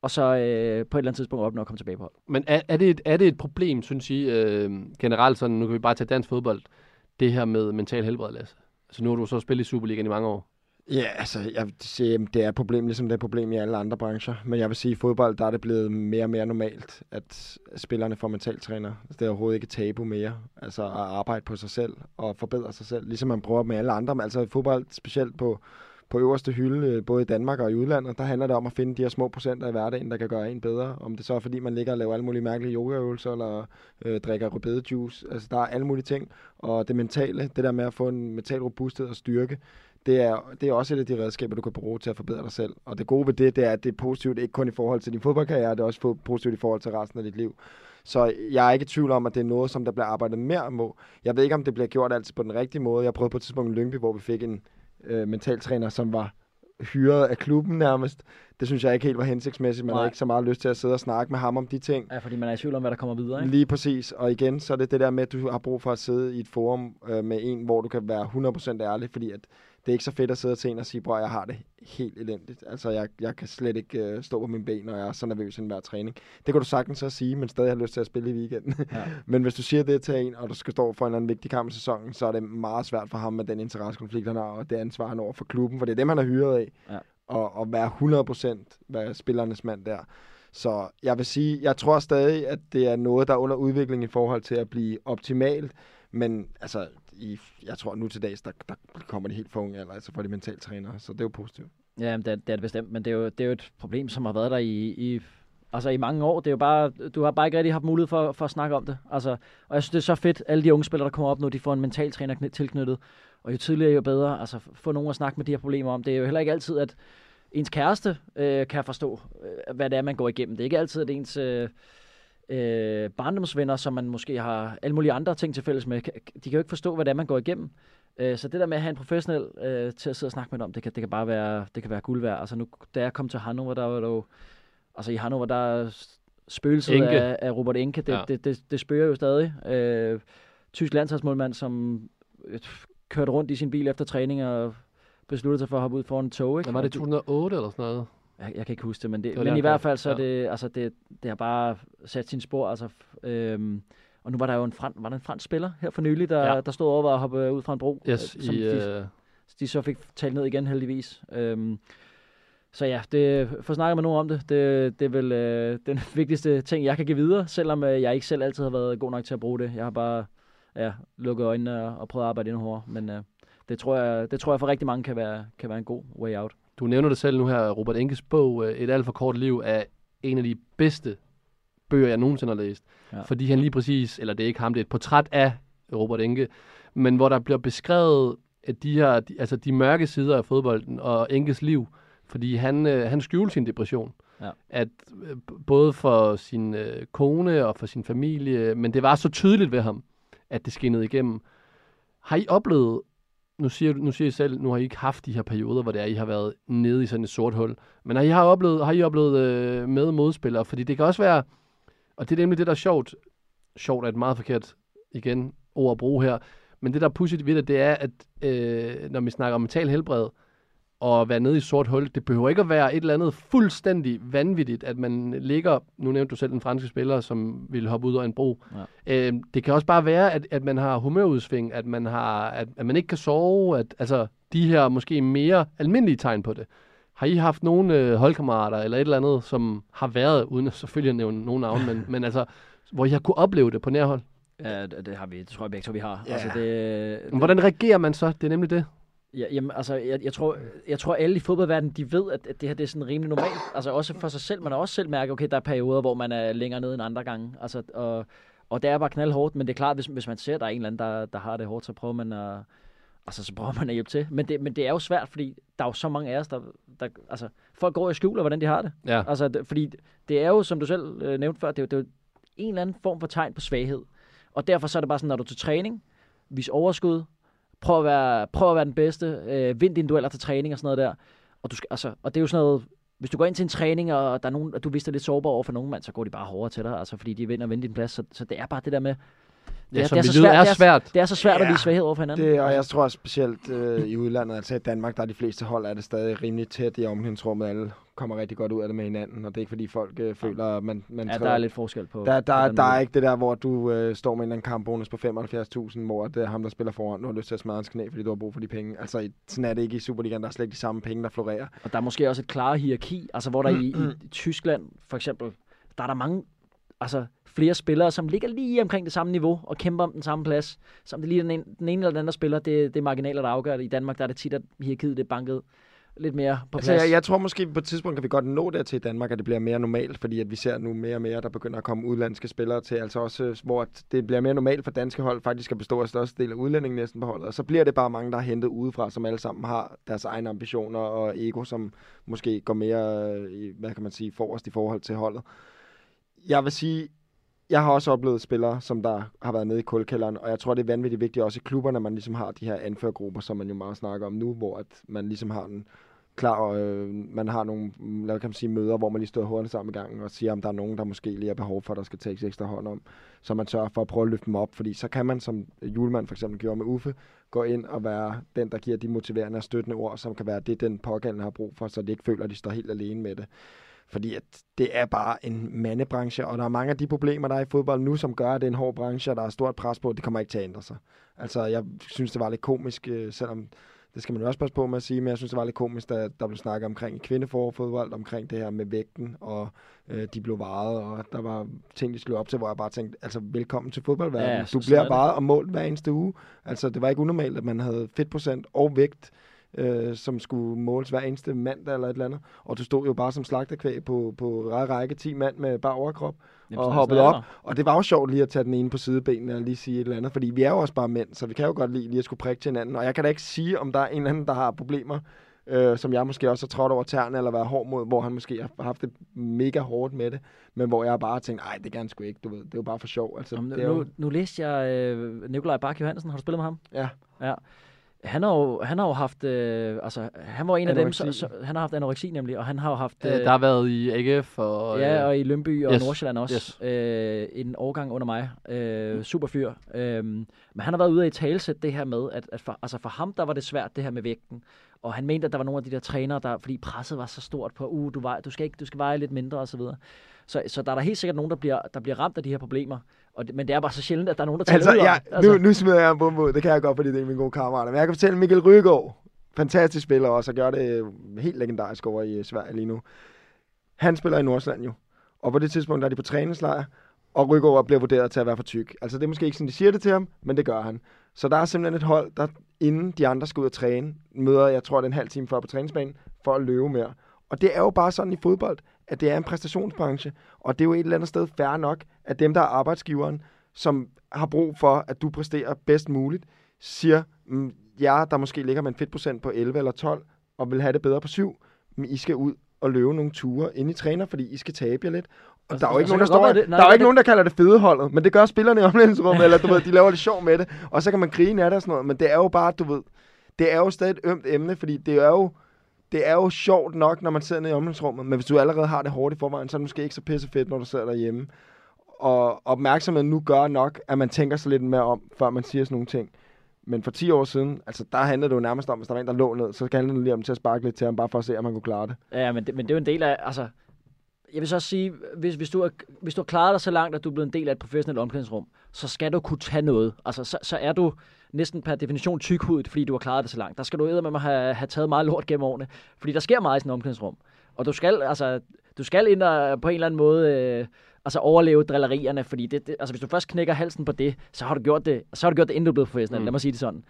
og så øh, på et eller andet tidspunkt opnå at komme tilbage på hold. Men er, er, det, et, er det et problem, synes I, øh, generelt sådan, nu kan vi bare tage dansk fodbold, det her med mental helbred, Lasse? Altså nu har du så spillet i Superligaen i mange år. Ja, altså, jeg vil sige, det er et problem, ligesom det er et problem i alle andre brancher. Men jeg vil sige, at i fodbold, der er det blevet mere og mere normalt, at spillerne får mentaltræner. Altså, det er overhovedet ikke tabu mere. Altså at arbejde på sig selv og forbedre sig selv, ligesom man prøver med alle andre. Men altså i fodbold, specielt på, på øverste hylde, øh, både i Danmark og i udlandet, der handler det om at finde de her små procenter i hverdagen, der kan gøre en bedre. Om det så er, fordi man ligger og laver alle mulige mærkelige yogaøvelser, eller øh, drikker rødbedejuice. Altså der er alle mulige ting. Og det mentale, det der med at få en mental robusthed og styrke, det er, det er også et af de redskaber, du kan bruge til at forbedre dig selv. Og det gode ved det, det er, at det er positivt ikke kun i forhold til din fodboldkarriere, det er også positivt i forhold til resten af dit liv. Så jeg er ikke i tvivl om, at det er noget, som der bliver arbejdet mere med. Jeg ved ikke, om det bliver gjort altid på den rigtige måde. Jeg prøvede på et tidspunkt i Lyngby, hvor vi fik en øh, mentaltræner, som var hyret af klubben nærmest. Det synes jeg ikke helt var hensigtsmæssigt. Man Nej. har ikke så meget lyst til at sidde og snakke med ham om de ting. Ja, fordi man er i tvivl om, hvad der kommer videre, ikke? Lige præcis. Og igen, så er det det der med, at du har brug for at sidde i et forum øh, med en, hvor du kan være 100% ærlig, fordi at det er ikke så fedt at sidde til en og sige, bror, jeg har det helt elendigt. Altså, jeg, jeg kan slet ikke øh, stå på mine ben, og jeg er så nervøs inden hver træning. Det kan du sagtens så sige, men stadig har lyst til at spille i weekenden. Ja. men hvis du siger det til en, og du skal stå for en eller anden vigtig kamp i sæsonen, så er det meget svært for ham med den interessekonflikt, han har, og det ansvar, han over for klubben, for det er dem, han er hyret af. Ja. Og, og være 100% være spillernes mand der. Så jeg vil sige, jeg tror stadig, at det er noget, der er under udvikling i forhold til at blive optimalt. Men altså, i, jeg tror nu til dags, der, der kommer de helt for unge, eller altså for de mentaltrænere, så det er jo positivt. Ja, det, er- det er det bestemt, men det er, jo, det er jo et problem, som har været der i, i, altså i mange år. Det er jo bare, du har bare ikke rigtig haft mulighed for, for at snakke om det. Altså, og jeg synes, det er så fedt, alle de unge spillere, der kommer op nu, de får en mental træner tilknyttet. Og jo tidligere, jo bedre. Altså, få nogen at snakke med de her problemer om. Det er jo heller ikke altid, at ens kæreste øh, kan forstå, øh, hvad det er, man går igennem. Det er ikke altid, at ens, øh, øh, barndomsvenner, som man måske har alle mulige andre ting til fælles med. De kan jo ikke forstå, hvad det er, man går igennem. Øh, så det der med at have en professionel øh, til at sidde og snakke med om, det kan, det kan bare være, det kan være guld værd. Altså nu, da jeg kom til Hannover, der var der jo, altså i Hannover, der er spøgelset Enke. af, af Robert Enke, det, Ja. ja. det, det, det spøger jo stadig. Øh, tysk landsholdsmålmand, som øh, kørte rundt i sin bil efter træning og besluttede sig for at hoppe ud foran et tog. Ikke? Hvad var det, Og 2008 eller sådan noget? Jeg, jeg kan ikke huske det, men, det, Det men i hvert fald så Ja. det, altså det, det har bare sat sin spor. Altså, øhm, og nu var der jo en, fran, var der en fransk spiller her for nylig, der, Ja. der stod over at hoppe ud fra en bro. Yes, øh, som i, de, øh, de så fik talt ned igen heldigvis. Øhm, så ja, det, få snakket med nogen om det, det, det er vel øh, den vigtigste ting, jeg kan give videre, selvom øh, jeg ikke selv altid har været god nok til at bruge det. Jeg har bare ja, lukket øjnene og, og prøvet at arbejde endnu hårdere, men øh, det, tror jeg, det tror jeg for rigtig mange kan være, kan være en god way out. Du nævner det selv nu her, Robert Enkes bog, øh, Et alt for kort liv, er en af de bedste bøger, jeg nogensinde har læst. Ja. Fordi han lige præcis, eller det er ikke ham, det er et portræt af Robert Enke, men hvor der bliver beskrevet at de her, de, altså de mørke sider af fodbolden og Enkes liv, fordi han, øh, han skjulte sin depression. Ja. At øh, både for sin øh, kone og for sin familie, men det var så tydeligt ved ham, at det skinnede igennem. Har I oplevet, nu siger, nu siger I selv, nu har I ikke haft de her perioder, hvor det er, I har været nede i sådan et sort hul, men har I, har oplevet, har I oplevet øh, med modspillere? Fordi det kan også være, og det er nemlig det, der er sjovt, sjovt er et meget forkert, igen, ord at bruge her, men det, der er pudsigt ved det, det er, at øh, når vi snakker om mental helbred, og være nede i sort hul, det behøver ikke at være et eller andet fuldstændig vanvittigt, at man ligger, nu nævnte du selv den franske spiller, som ville hoppe ud af en bro. Ja. Øh, det kan også bare være, at, at man har humørudsving, at man, har, at, at man ikke kan sove, at altså, de her måske mere almindelige tegn på det. Har I haft nogle øh, holdkammerater eller et eller andet, som har været, uden at selvfølgelig at nævne nogen navn, men, men altså, hvor I har kunne opleve det på nærhold? Ja, det, det har vi, det tror jeg begge to, vi har. Ja. Altså, det, Men Hvordan reagerer man så? Det er nemlig det. Ja, jamen, altså, jeg, jeg, tror, jeg tror, alle i fodboldverdenen, de ved, at, at det her det er sådan rimelig normalt. Altså også for sig selv. Man har også selv mærket, okay, der er perioder, hvor man er længere nede end andre gange. Altså, og, og det er bare knaldhårdt, men det er klart, hvis, hvis man ser, at der er en eller anden, der, der har det hårdt, så prøver man at, altså, så prøver man at hjælpe til. Men det, men det er jo svært, fordi der er jo så mange af os, der, der altså, folk går i skjul af, hvordan de har det. Ja. Altså, det, fordi det er jo, som du selv øh, nævnte før, det er, jo, det er jo en eller anden form for tegn på svaghed. Og derfor så er det bare sådan, når du er til træning, vis overskud, prøv at være, prøv at være den bedste, øh, vind dine dueller til træning og sådan noget der. Og, du skal, altså, og det er jo sådan noget, hvis du går ind til en træning, og der er nogen, og du vidste lidt sårbar over for nogen mand, så går de bare hårdere til dig, altså, fordi de vinder og vinder din plads. Så, så det er bare det der med, Ja, er- som det er vi så ved, svært- er det er- svært. det er så svært ja, at vise svaghed over for hinanden. Det, og jeg tror specielt øh, i udlandet, altså i Danmark, der er de fleste hold, er det stadig rimelig tæt i omklædningsrummet. Alle kommer rigtig godt ud af det med hinanden, og det er ikke fordi folk øh, føler, at man, man ja, der træder- er lidt forskel på. Der, der, der er ikke det der, hvor du øh, står med en eller anden kampbonus på 75.000, hvor det er ham, der spiller foran, nu har lyst til at smadre hans knæ, fordi du har brug for de penge. Altså, i- sådan er det ikke i Superligaen. Der er slet ikke de samme penge, der florerer. Og der er måske også et klare hierarki, altså hvor der i, i Tyskland for eksempel, der er der mange, altså flere spillere, som ligger lige omkring det samme niveau og kæmper om den samme plads. Som det lige den ene, den ene eller den anden spiller, det, det er marginaler, der afgør det. I Danmark der er det tit, at hierarkiet det er banket lidt mere på Altså, plads. jeg, jeg tror måske på et tidspunkt kan vi godt nå dertil i Danmark, at det bliver mere normalt, fordi at vi ser nu mere og mere, der begynder at komme udlandske spillere til, altså også, øh, hvor det bliver mere normalt for danske hold faktisk at bestå af største del af udlændingen næsten på holdet, og så bliver det bare mange, der er hentet udefra, som alle sammen har deres egne ambitioner og ego, som måske går mere, øh, i, hvad kan man sige, forrest i forhold til holdet. Jeg vil sige, jeg har også oplevet spillere, som der har været nede i kulkælderen, og jeg tror, det er vanvittigt vigtigt også i klubberne, at man ligesom har de her anførgrupper, som man jo meget snakker om nu, hvor at man ligesom har en klar, og øh, man har nogle mm, hvad kan man sige, møder, hvor man lige står hurtigt sammen i gangen og siger, om der er nogen, der måske lige har behov for, at der skal tages ekstra hånd om, så man sørger for at prøve at løfte dem op, fordi så kan man, som Julemand for eksempel gjorde med Uffe, gå ind og være den, der giver de motiverende og støttende ord, som kan være det, den pågældende har brug for, så de ikke føler, at de står helt alene med det. Fordi at det er bare en mandebranche, og der er mange af de problemer, der er i fodbold nu, som gør, at det er en hård branche, og der er stort pres på, det kommer ikke til at ændre sig. Altså, jeg synes, det var lidt komisk, øh, selvom det skal man jo også passe på med at sige, men jeg synes, det var lidt komisk, da der blev snakket omkring kvindeforfodbold, omkring det her med vægten, og øh, de blev varet, og der var ting, de skulle op til, hvor jeg bare tænkte, altså velkommen til fodboldverdenen. Ja, du er bliver varet og målt hver eneste uge. Altså, det var ikke unormalt, at man havde fedtprocent og vægt, øh, som skulle måles hver eneste mandag eller et eller andet. Og du stod jo bare som slagterkvæg på, på række, række 10 mand med bare overkrop Jamen, og hoppede op. Og det var jo sjovt lige at tage den ene på sidebenene og lige sige et eller andet, fordi vi er jo også bare mænd, så vi kan jo godt lide lige at skulle prikke til hinanden. Og jeg kan da ikke sige, om der er en eller anden, der har problemer øh, som jeg måske også har trådt over tæerne eller været hård mod, hvor han måske har haft det mega hårdt med det, men hvor jeg bare har tænkt, nej, det kan han sgu ikke, du ved, det er jo bare for sjov. Altså, Jamen, nu, jo, nu læste jeg øh, Nikolaj Bak Johansen. Har du spillet med ham? ja, Ja. Han har jo, han har jo haft, øh, altså, han var en af dem, så, Anoreksi. så, han har haft anoreksi nemlig, og han har jo haft, Øh, der har været i AGF og... ja, øh, og i Lønby og yes, Nordsjælland også, yes. øh, en årgang under mig, øh, super fyr. Øh, men han har været ude i talsæt det her med, at, at for, altså for ham, der var det svært det her med vægten, og han mente, at der var nogle af de der trænere, der, fordi presset var så stort på, uh, du, vej, du, skal ikke, du skal veje lidt mindre og så videre. Så, så der er der helt sikkert nogen, der bliver, der bliver ramt af de her problemer, og det, men det er bare så sjældent, at der er nogen, der tager altså, ud det. Altså, nu, nu smider jeg en bombe ud, det kan jeg godt, fordi det er min gode kammerater. Men jeg kan fortælle, Mikkel Rygaard, fantastisk spiller også, og gør det øh, helt legendarisk over i øh, Sverige lige nu. Han spiller i Nordsjælland jo, og på det tidspunkt der er de på træningslejr, og Rygaard bliver vurderet til at være for tyk. Altså det er måske ikke sådan, de siger det til ham, men det gør han. Så der er simpelthen et hold, der inden de andre skal ud og træne, møder, jeg tror, det er en halv time før på træningsbanen, for at løbe mere. Og det er jo bare sådan i fodbold, at det er en præstationsbranche, og det er jo et eller andet sted fair nok, at dem, der er arbejdsgiveren, som har brug for, at du præsterer bedst muligt, siger, mm, jer, der måske ligger med en fedtprocent på 11 eller 12, og vil have det bedre på 7, men I skal ud og løbe nogle ture, inden I træner, fordi I skal tabe jer lidt. Og Altså, der er jo ikke så nogen, der, står, det- nej, der er jo det- ikke nogen, der kalder det fedeholdet, men det gør spillerne i omklædningsrummet, eller du ved, de laver det sjov med det, og så kan man grine af det og sådan noget, men det er jo bare, du ved, det er jo stadig et ømt emne, fordi det er jo, det er jo sjovt nok, når man sidder nede i omklædningsrummet, men hvis du allerede har det hårdt i forvejen, så er det måske ikke så pisse fedt, når du sidder derhjemme. Og opmærksomheden nu gør nok, at man tænker sig lidt mere om, før man siger sådan nogle ting. Men for 10 år siden, altså der handlede det jo nærmest om, hvis der var en, der lå ned, så handlede det lige om til at sparke lidt til ham, bare for at se, om man kunne klare det. Ja, men det, men det er jo en del af, altså, jeg vil så også sige, hvis, hvis, du er, hvis du har klaret dig så langt, at du er blevet en del af et professionelt omklædningsrum, så skal du kunne tage noget. Altså, så, så er du næsten per definition tykhudet, fordi du har klaret det så langt. Der skal du med at have, have taget meget lort gennem årene, fordi der sker meget i sådan et omklædningsrum. Og du skal, altså, du skal ind og på en eller anden måde øh, altså overleve drillerierne, fordi det, det, altså, hvis du først knækker halsen på det, så har du gjort det, så har du gjort det, inden du er blevet professionel. Mm. Lad mig sige det sådan.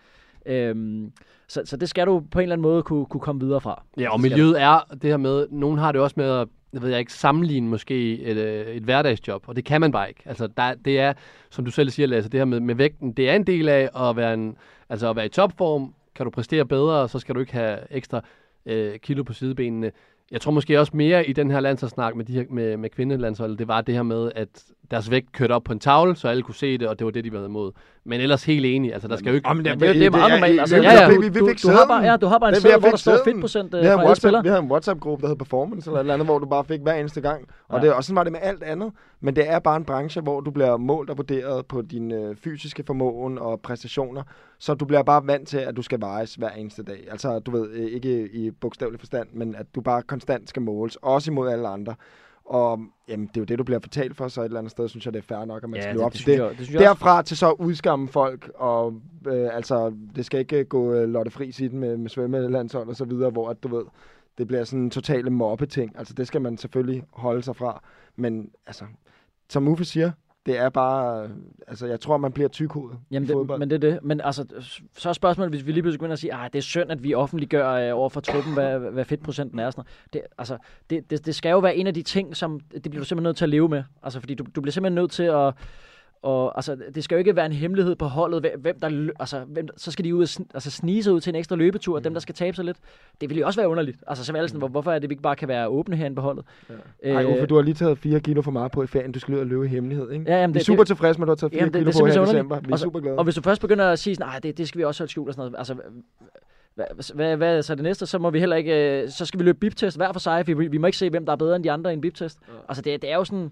Øhm, så, så det skal du på en eller anden måde kunne, kunne komme videre fra. Ja, og miljøet er det her med, nogen har det også med at, jeg ved jeg ikke, sammenligne måske et, øh, et hverdagsjob, og det kan man bare ikke. Altså, der, det er, som du selv siger, Lasse, det her med, med vægten, det er en del af at være, en, altså at være i topform, kan du præstere bedre, så skal du ikke have ekstra øh, kilo på sidebenene. Jeg tror måske også mere i den her landsholdssnak med, de her, med, med kvindelandsholdet, det var det her med, at deres vægt kørte op på en tavle, så alle kunne se det, og det var det, de var imod. Men ellers helt enig, altså der skal jo ikke... Jamen, Men det, det er meget normalt. Altså, ja, ja, vi- du, vi- vi du, fik du, har bare, ja, du har bare en Det er ved, hvor der fik står fedtprocent øh, fra en alle spillere. WhatsApp, vi havde en WhatsApp-gruppe, der hed Performance, eller et eller andet, hvor du bare fik hver eneste gang. Og, Ja. det, og sådan var det med alt andet. Men det er bare en branche, hvor du bliver målt og vurderet på din øh, fysiske formåen og præstationer. Så du bliver bare vant til, at du skal vejes hver eneste dag. Altså, du ved, øh, ikke i bogstavelig forstand, men at du bare konstant skal måles. Også imod alle andre. Og jamen, det er jo det, du bliver fortalt for, så et eller andet sted synes jeg, det er fair nok, at man Ja, skal leve op til det. jeg, det jeg også. Derfra til så at udskamme folk, og øh, altså, det skal ikke gå øh, Lotte Friis i den med, med svømmelandshold og så videre, hvor at, du ved, det bliver sådan en totale mobbe-ting. Altså, det skal man selvfølgelig holde sig fra. Men altså, som Uffe siger, det er bare, altså, jeg tror, man bliver tykhovedet Jamen, det, fodbold. men det er det. Men altså, så er spørgsmålet, hvis vi lige pludselig begynder at sige, at det er synd, at vi offentliggør øh, over for truppen, hvad, hvad fedtprocenten er. Sådan det, altså, det, det, det, skal jo være en af de ting, som det bliver du simpelthen nødt til at leve med. Altså, fordi du, du bliver simpelthen nødt til at... Og, altså, det skal jo ikke være en hemmelighed på holdet, hvem- der, altså, hvem, så skal de ud og sn- altså, snige sig ud til en ekstra løbetur, mm. dem der skal tabe sig lidt. Det ville jo også være underligt. Altså, så alle sådan, hvor, hvorfor er det, vi ikke bare kan være åbne herinde på holdet? Ja. Ej, Uffe, du har lige taget 4 kilo for meget på i ferien. Du skal ud og løbe i hemmelighed, ikke? Ja, jamen, vi er det- super det- tilfredse med, at du har taget 4 Jamen, det- kilo det er på her i december. Vi er super glade. Og hvis du først begynder at sige nej, det, det skal vi også holde skjult og sådan noget, altså, hvad, hvad, hvad er så det næste? Så må vi heller ikke, øh, så skal vi løbe biptest hver for sig, for vi, vi må ikke se, hvem der er bedre end de andre i en biptest. Ja. Altså, det, det er jo sådan...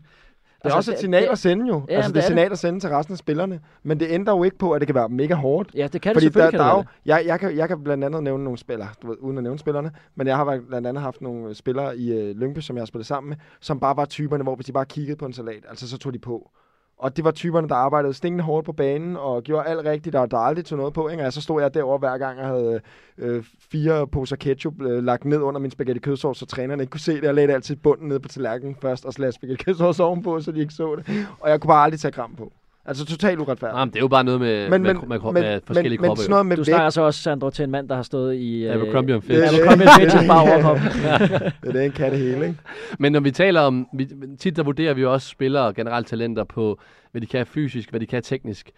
Det er også et signal at sende jo. Ja, altså, det er det er signal at sende til resten af spillerne. Men det ændrer jo ikke på, at det kan være mega hårdt. Ja, det kan det Fordi selvfølgelig, der, kan der det er jo, jeg, jeg, kan, jeg kan blandt andet nævne nogle spillere, du ved, uden at nævne spillerne, men jeg har blandt andet haft nogle spillere i øh, Lyngby, som jeg har spillet sammen med, som bare var typerne, hvor hvis de bare kiggede på en salat, altså så tog de på. Og det var typerne, der arbejdede stinkende hårdt på banen og gjorde alt rigtigt, og der aldrig tog noget på. Ikke? Og så stod jeg derovre hver gang, jeg havde øh, fire poser ketchup øh, lagt ned under min spaghetti kødsovs, så trænerne ikke kunne se det. Jeg lagde altid bunden ned på tallerkenen først, og så lagde spaghetti kødsovs ovenpå, så de ikke så det. Og jeg kunne bare aldrig tage gram på. Altså totalt uretfærdigt. Jamen, det er jo bare noget med, Men- med, men- med, med, men- med forskellige men- men kroppe. sådan noget med Du vægt- snakker så også, Sandro, til en mand, der har stået i... øh, Abercrombie and Fitch. Er. Abercrombie and Fitch bare overkrop. det er en kan det hele, ikke? Men når vi taler om, vi, tit der vurderer vi jo også spillere og generelt talenter på, hvad de kan fysisk, hvad de kan teknisk.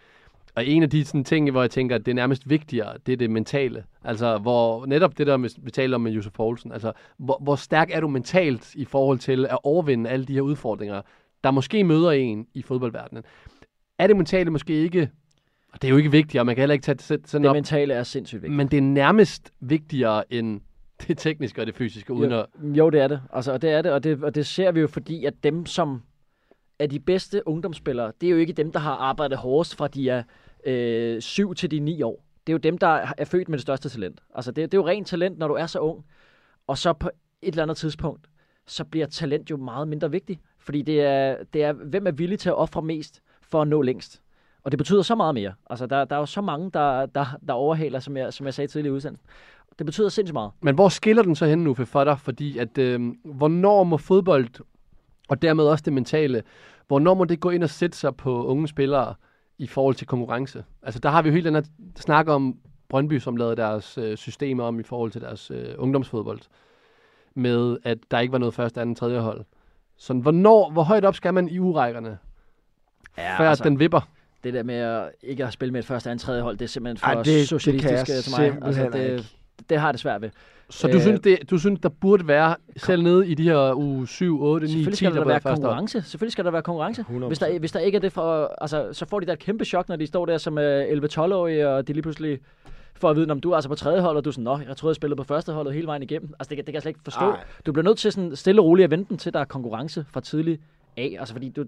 og en af de sådan, ting, hvor jeg tænker, at det er nærmest vigtigere, det er det mentale. Altså, hvor netop det der, med- vi taler om med Josef Poulsen, altså, hvor, hvor stærk er du mentalt i forhold til at overvinde alle de her udfordringer, der måske møder en i fodboldverdenen. Er det mentale måske ikke, og det er jo ikke vigtigt, og man kan heller ikke tage det sådan Det op, mentale er sindssygt vigtigt. men det er nærmest vigtigere end det tekniske og det fysiske, uden jo, at... jo, det er det. Altså, og det er det, og det, og det ser vi jo, fordi at dem, som er de bedste ungdomsspillere, det er jo ikke dem, der har arbejdet hårdest fra de er øh, 7 til de 9 år. Det er jo dem, der er født med det største talent. Altså, det, det er jo rent talent, når du er så ung. Og så på et eller andet tidspunkt, så bliver talent jo meget mindre vigtigt. Fordi det er, det er hvem er villig til at ofre mest for at nå længst. Og det betyder så meget mere. Altså, der, der er jo så mange, der, der, der overhaler, som jeg, som jeg sagde tidligere i udsendelsen. Det betyder sindssygt meget. Men hvor skiller den så hen nu for dig? Fordi at, øh, hvornår må fodbold, og dermed også det mentale, hvornår må det gå ind og sætte sig på unge spillere i forhold til konkurrence? Altså der har vi jo helt den her snak om Brøndby, som lavede deres øh, systemer om i forhold til deres øh, ungdomsfodbold. Med at der ikke var noget første, anden, tredje hold. Så hvornår, hvor højt op skal man i urækkerne, Ja, før altså, den vipper? det der med at ikke at spille med et første, anden, tredje hold, det er simpelthen for Ej, det- det socialistisk øh, til mig. Altså, simpelthen det, ikke. det har jeg det svært ved. Så du, Øh, synes, det, du synes, der burde være, selv nede i de her uge 7, 8, 9, 10, Selvfølgelig skal der der være konkurrence. Selvfølgelig skal der være konkurrence. 100%. Hvis der, hvis der ikke er det for... Altså, så får de da et kæmpe chok, når de står der som øh, 11-12-årige, og de lige pludselig får at vide, om du er altså på tredje hold, og du er sådan, nå, jeg troede, jeg spillede på første holdet hele vejen igennem. Altså, det, det kan jeg slet ikke forstå. Ej. Du bliver nødt til sådan stille og roligt at vente til, der er konkurrence fra tidlig af. Altså, fordi du,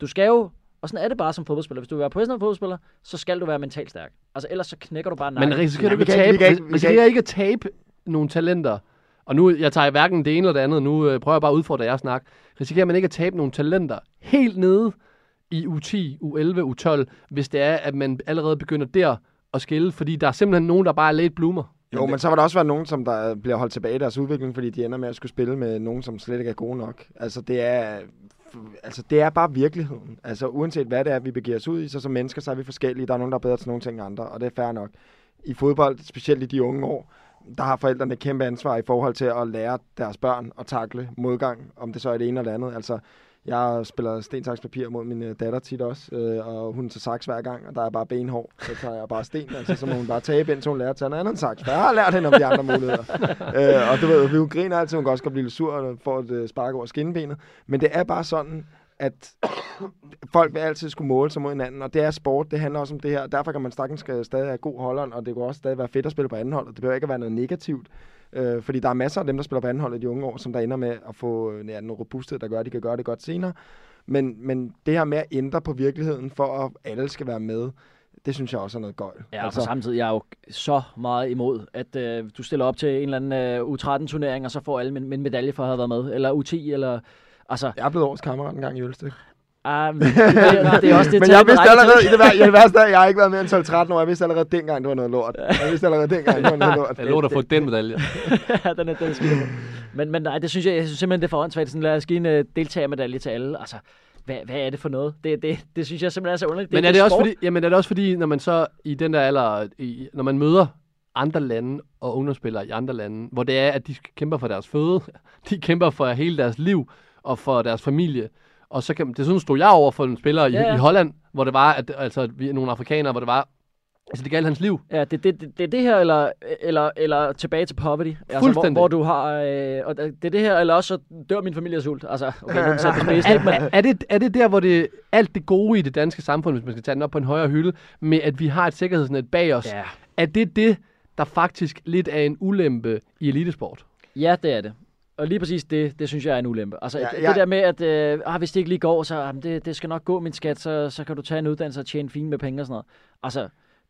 du skal jo... Og sådan er det bare som fodboldspiller. Hvis du vil være professionel fodboldspiller, så skal du være mentalt stærk. Altså, ellers så knækker du bare Men nakken. risikerer du ikke at tabe, ikke- vi kan ikke- vi kan risikerer ikke at tabe nogle talenter? Og nu, jeg tager hverken det ene eller det andet, nu øh, prøver jeg bare at udfordre jer snak. Risikerer man ikke at tabe nogle talenter helt nede i U10, U11, U12, hvis det er, at man allerede begynder der at skille? Fordi der er simpelthen nogen, der bare er late bloomer. Jo, men så var der også være nogen, som der bliver holdt tilbage i deres udvikling, fordi de ender med at skulle spille med nogen, som slet ikke er gode nok. Altså, det er, altså, det er bare virkeligheden. Altså, uanset hvad det er, vi begiver os ud i, så som mennesker, så er vi forskellige. Der er nogen, der er bedre til nogle ting end andre, og det er fair nok. I fodbold, specielt i de unge år, der har forældrene kæmpe ansvar i forhold til at lære deres børn at takle modgang, om det så er det ene eller det andet. Altså, jeg spiller sten, saks, papir mod min øh, datter tit også, øh, og hun tager saks hver gang, og der er bare benhår. Så tager jeg bare sten, altså, så må hun bare tabe, indtil hun lærer at tage en anden saks. For jeg har lært hende om de andre muligheder. øh, og du ved, hun griner altid, hun kan også godt blive lidt sur og får et øh, spark over skinbenet. Men det er bare sådan, at folk vil altid skulle måle sig mod hinanden, og det er sport, det handler også om det her. Derfor kan man sagtens skal stadig have god holderen, og det kan også stadig være fedt at spille på anden hold, og det behøver ikke at være noget negativt. Øh, fordi der er masser af dem, der spiller på hold i de unge år, som der ender med at få øh, ja, noget robusthed, der gør, at de kan gøre det godt senere. Men, men det her med at ændre på virkeligheden, for at alle skal være med, det synes jeg også er noget gøjl. Ja, og altså. samme tid, jeg er jo så meget imod, at øh, du stiller op til en eller anden øh, U13-turnering, og så får alle en, en medalje for at have været med, eller U10, eller... Altså, Jeg er blevet årets kammerat en gang i Ølsted. Ah, det, det, er også det Men jeg med vidste allerede, i det, vær- i det værste er, jeg har ikke været mere end 12-13 år. Jeg vidste allerede dengang, det var noget lort. Jeg vidste allerede dengang, det var noget lort. Jeg dig at få den medalje. ja, den er, den er skidt. Men, men nej, det synes jeg, jeg synes simpelthen, det er for åndssvagt. Sådan, lad os give en uh, deltagermedalje til alle. Altså, hvad, hvad er det for noget? Det, det, det synes jeg simpelthen er så underligt. Men er det, også fordi, jamen er det også fordi, når man så i den der alder, i, når man møder andre lande og ungdomsspillere i andre lande, hvor det er, at de kæmper for deres føde, de kæmper for hele deres liv og for deres familie, og så kan, det sådan stod jeg over for en spiller i, Ja, ja. i Holland, hvor det var, at altså, vi er nogle afrikanere, hvor det var, altså det galt hans liv. Ja, det, det, det, det er det her, eller, eller, eller tilbage til poverty. Altså, hvor, hvor du har... Øh, og det er det her, eller også så dør min familie af sult. Altså, okay, nu er på spidsen, ikke? Men, Er, er, det, er det der, hvor det alt det gode i det danske samfund, hvis man skal tage den op på en højere hylde, med at vi har et sikkerhedsnet bag os, ja. er det det, der faktisk lidt er en ulempe i elitesport? ja, det er det. Og lige præcis det, det synes jeg er en ulempe. Altså, Ja, ja, det, jeg- det der med, at øh, ah, hvis det ikke lige går, så ah, det, det skal nok gå, min skat, så, så kan du tage en uddannelse og tjene fint med penge og sådan noget. Altså,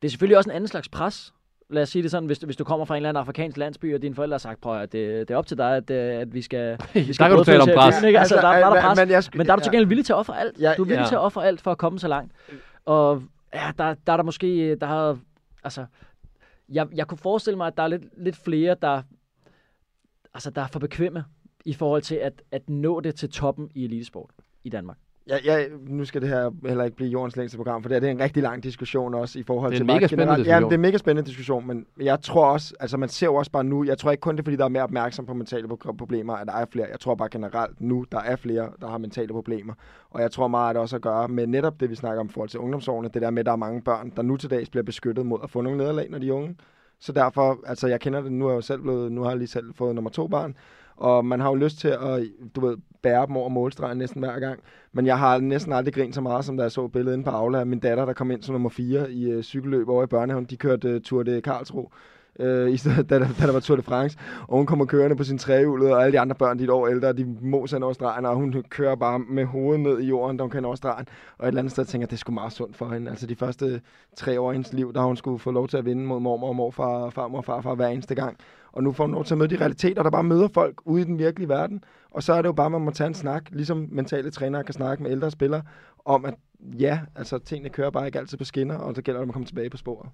det er selvfølgelig også en anden slags pres. Lad os sige det sådan, hvis, hvis du kommer fra en eller anden afrikansk landsby, og dine forældre har sagt, prøv at det, det er op til dig, at, øh, at vi skal... Vi skal Der kan du tale om pres. byen, ikke? Altså, der, der, er der pres. Men, jeg, Men der er du til gengæld villig til at ofre alt. Ja, du er villig ja. til at ofre alt for at komme så langt. Og ja, der, der er der måske, der har, altså, jeg, jeg kunne forestille mig, at der er lidt, lidt flere, der, altså, der er for bekvemme i forhold til at, at nå det til toppen i elitesport i Danmark. Ja, ja, nu skal det her heller ikke blive jordens længste program, for det, er, det er en rigtig lang diskussion også i forhold Det er til en mega bare spændende generelt- Ja, diskussion. det er en mega spændende diskussion, men jeg tror også, altså man ser jo også bare nu, jeg tror ikke kun det er, fordi der er mere opmærksom på mentale pro- problemer, at der er flere. Jeg tror bare generelt nu, der er flere, der har mentale problemer. Og jeg tror meget, at det også at gøre med netop det, vi snakker om i forhold til ungdomsårene, det der med, at der er mange børn, der nu til dags bliver beskyttet mod at få nogle nederlag, når de er unge. Så derfor, altså jeg kender det, nu er jeg jo selv blevet, nu har jeg lige selv fået nummer to barn, og man har jo lyst til at, du ved, bære dem over målstregen næsten hver gang. Men jeg har næsten aldrig grint så meget, som da jeg så billedet inde på Aula af min datter, der kom ind som nummer 4 i øh, cykelløb over i børnehaven. De kørte øh, Tour de Karlsruhe, øh, i stedet, da, der, da der var Tour de France. Og hun kommer kørende på sin trehjulede, og alle de andre børn, de er et år ældre, de moser hen over stregen, og hun kører bare med hovedet ned i jorden, da hun kan over stregen. Og et eller andet sted tænker jeg, det er sgu meget sundt for hende. Altså de første tre år i hendes liv, der hun skulle få lov til at vinde mod mormor og morfar, farmor og farfar hver eneste gang. Og nu får hun lov til at møde de realiteter, der bare møder folk ude i den virkelige verden. Og så er det jo bare, at man må tage en snak, ligesom mentale trænere kan snakke med ældre spillere, om at ja, altså tingene kører bare ikke altid på skinner, og så gælder det om at komme tilbage på sporet.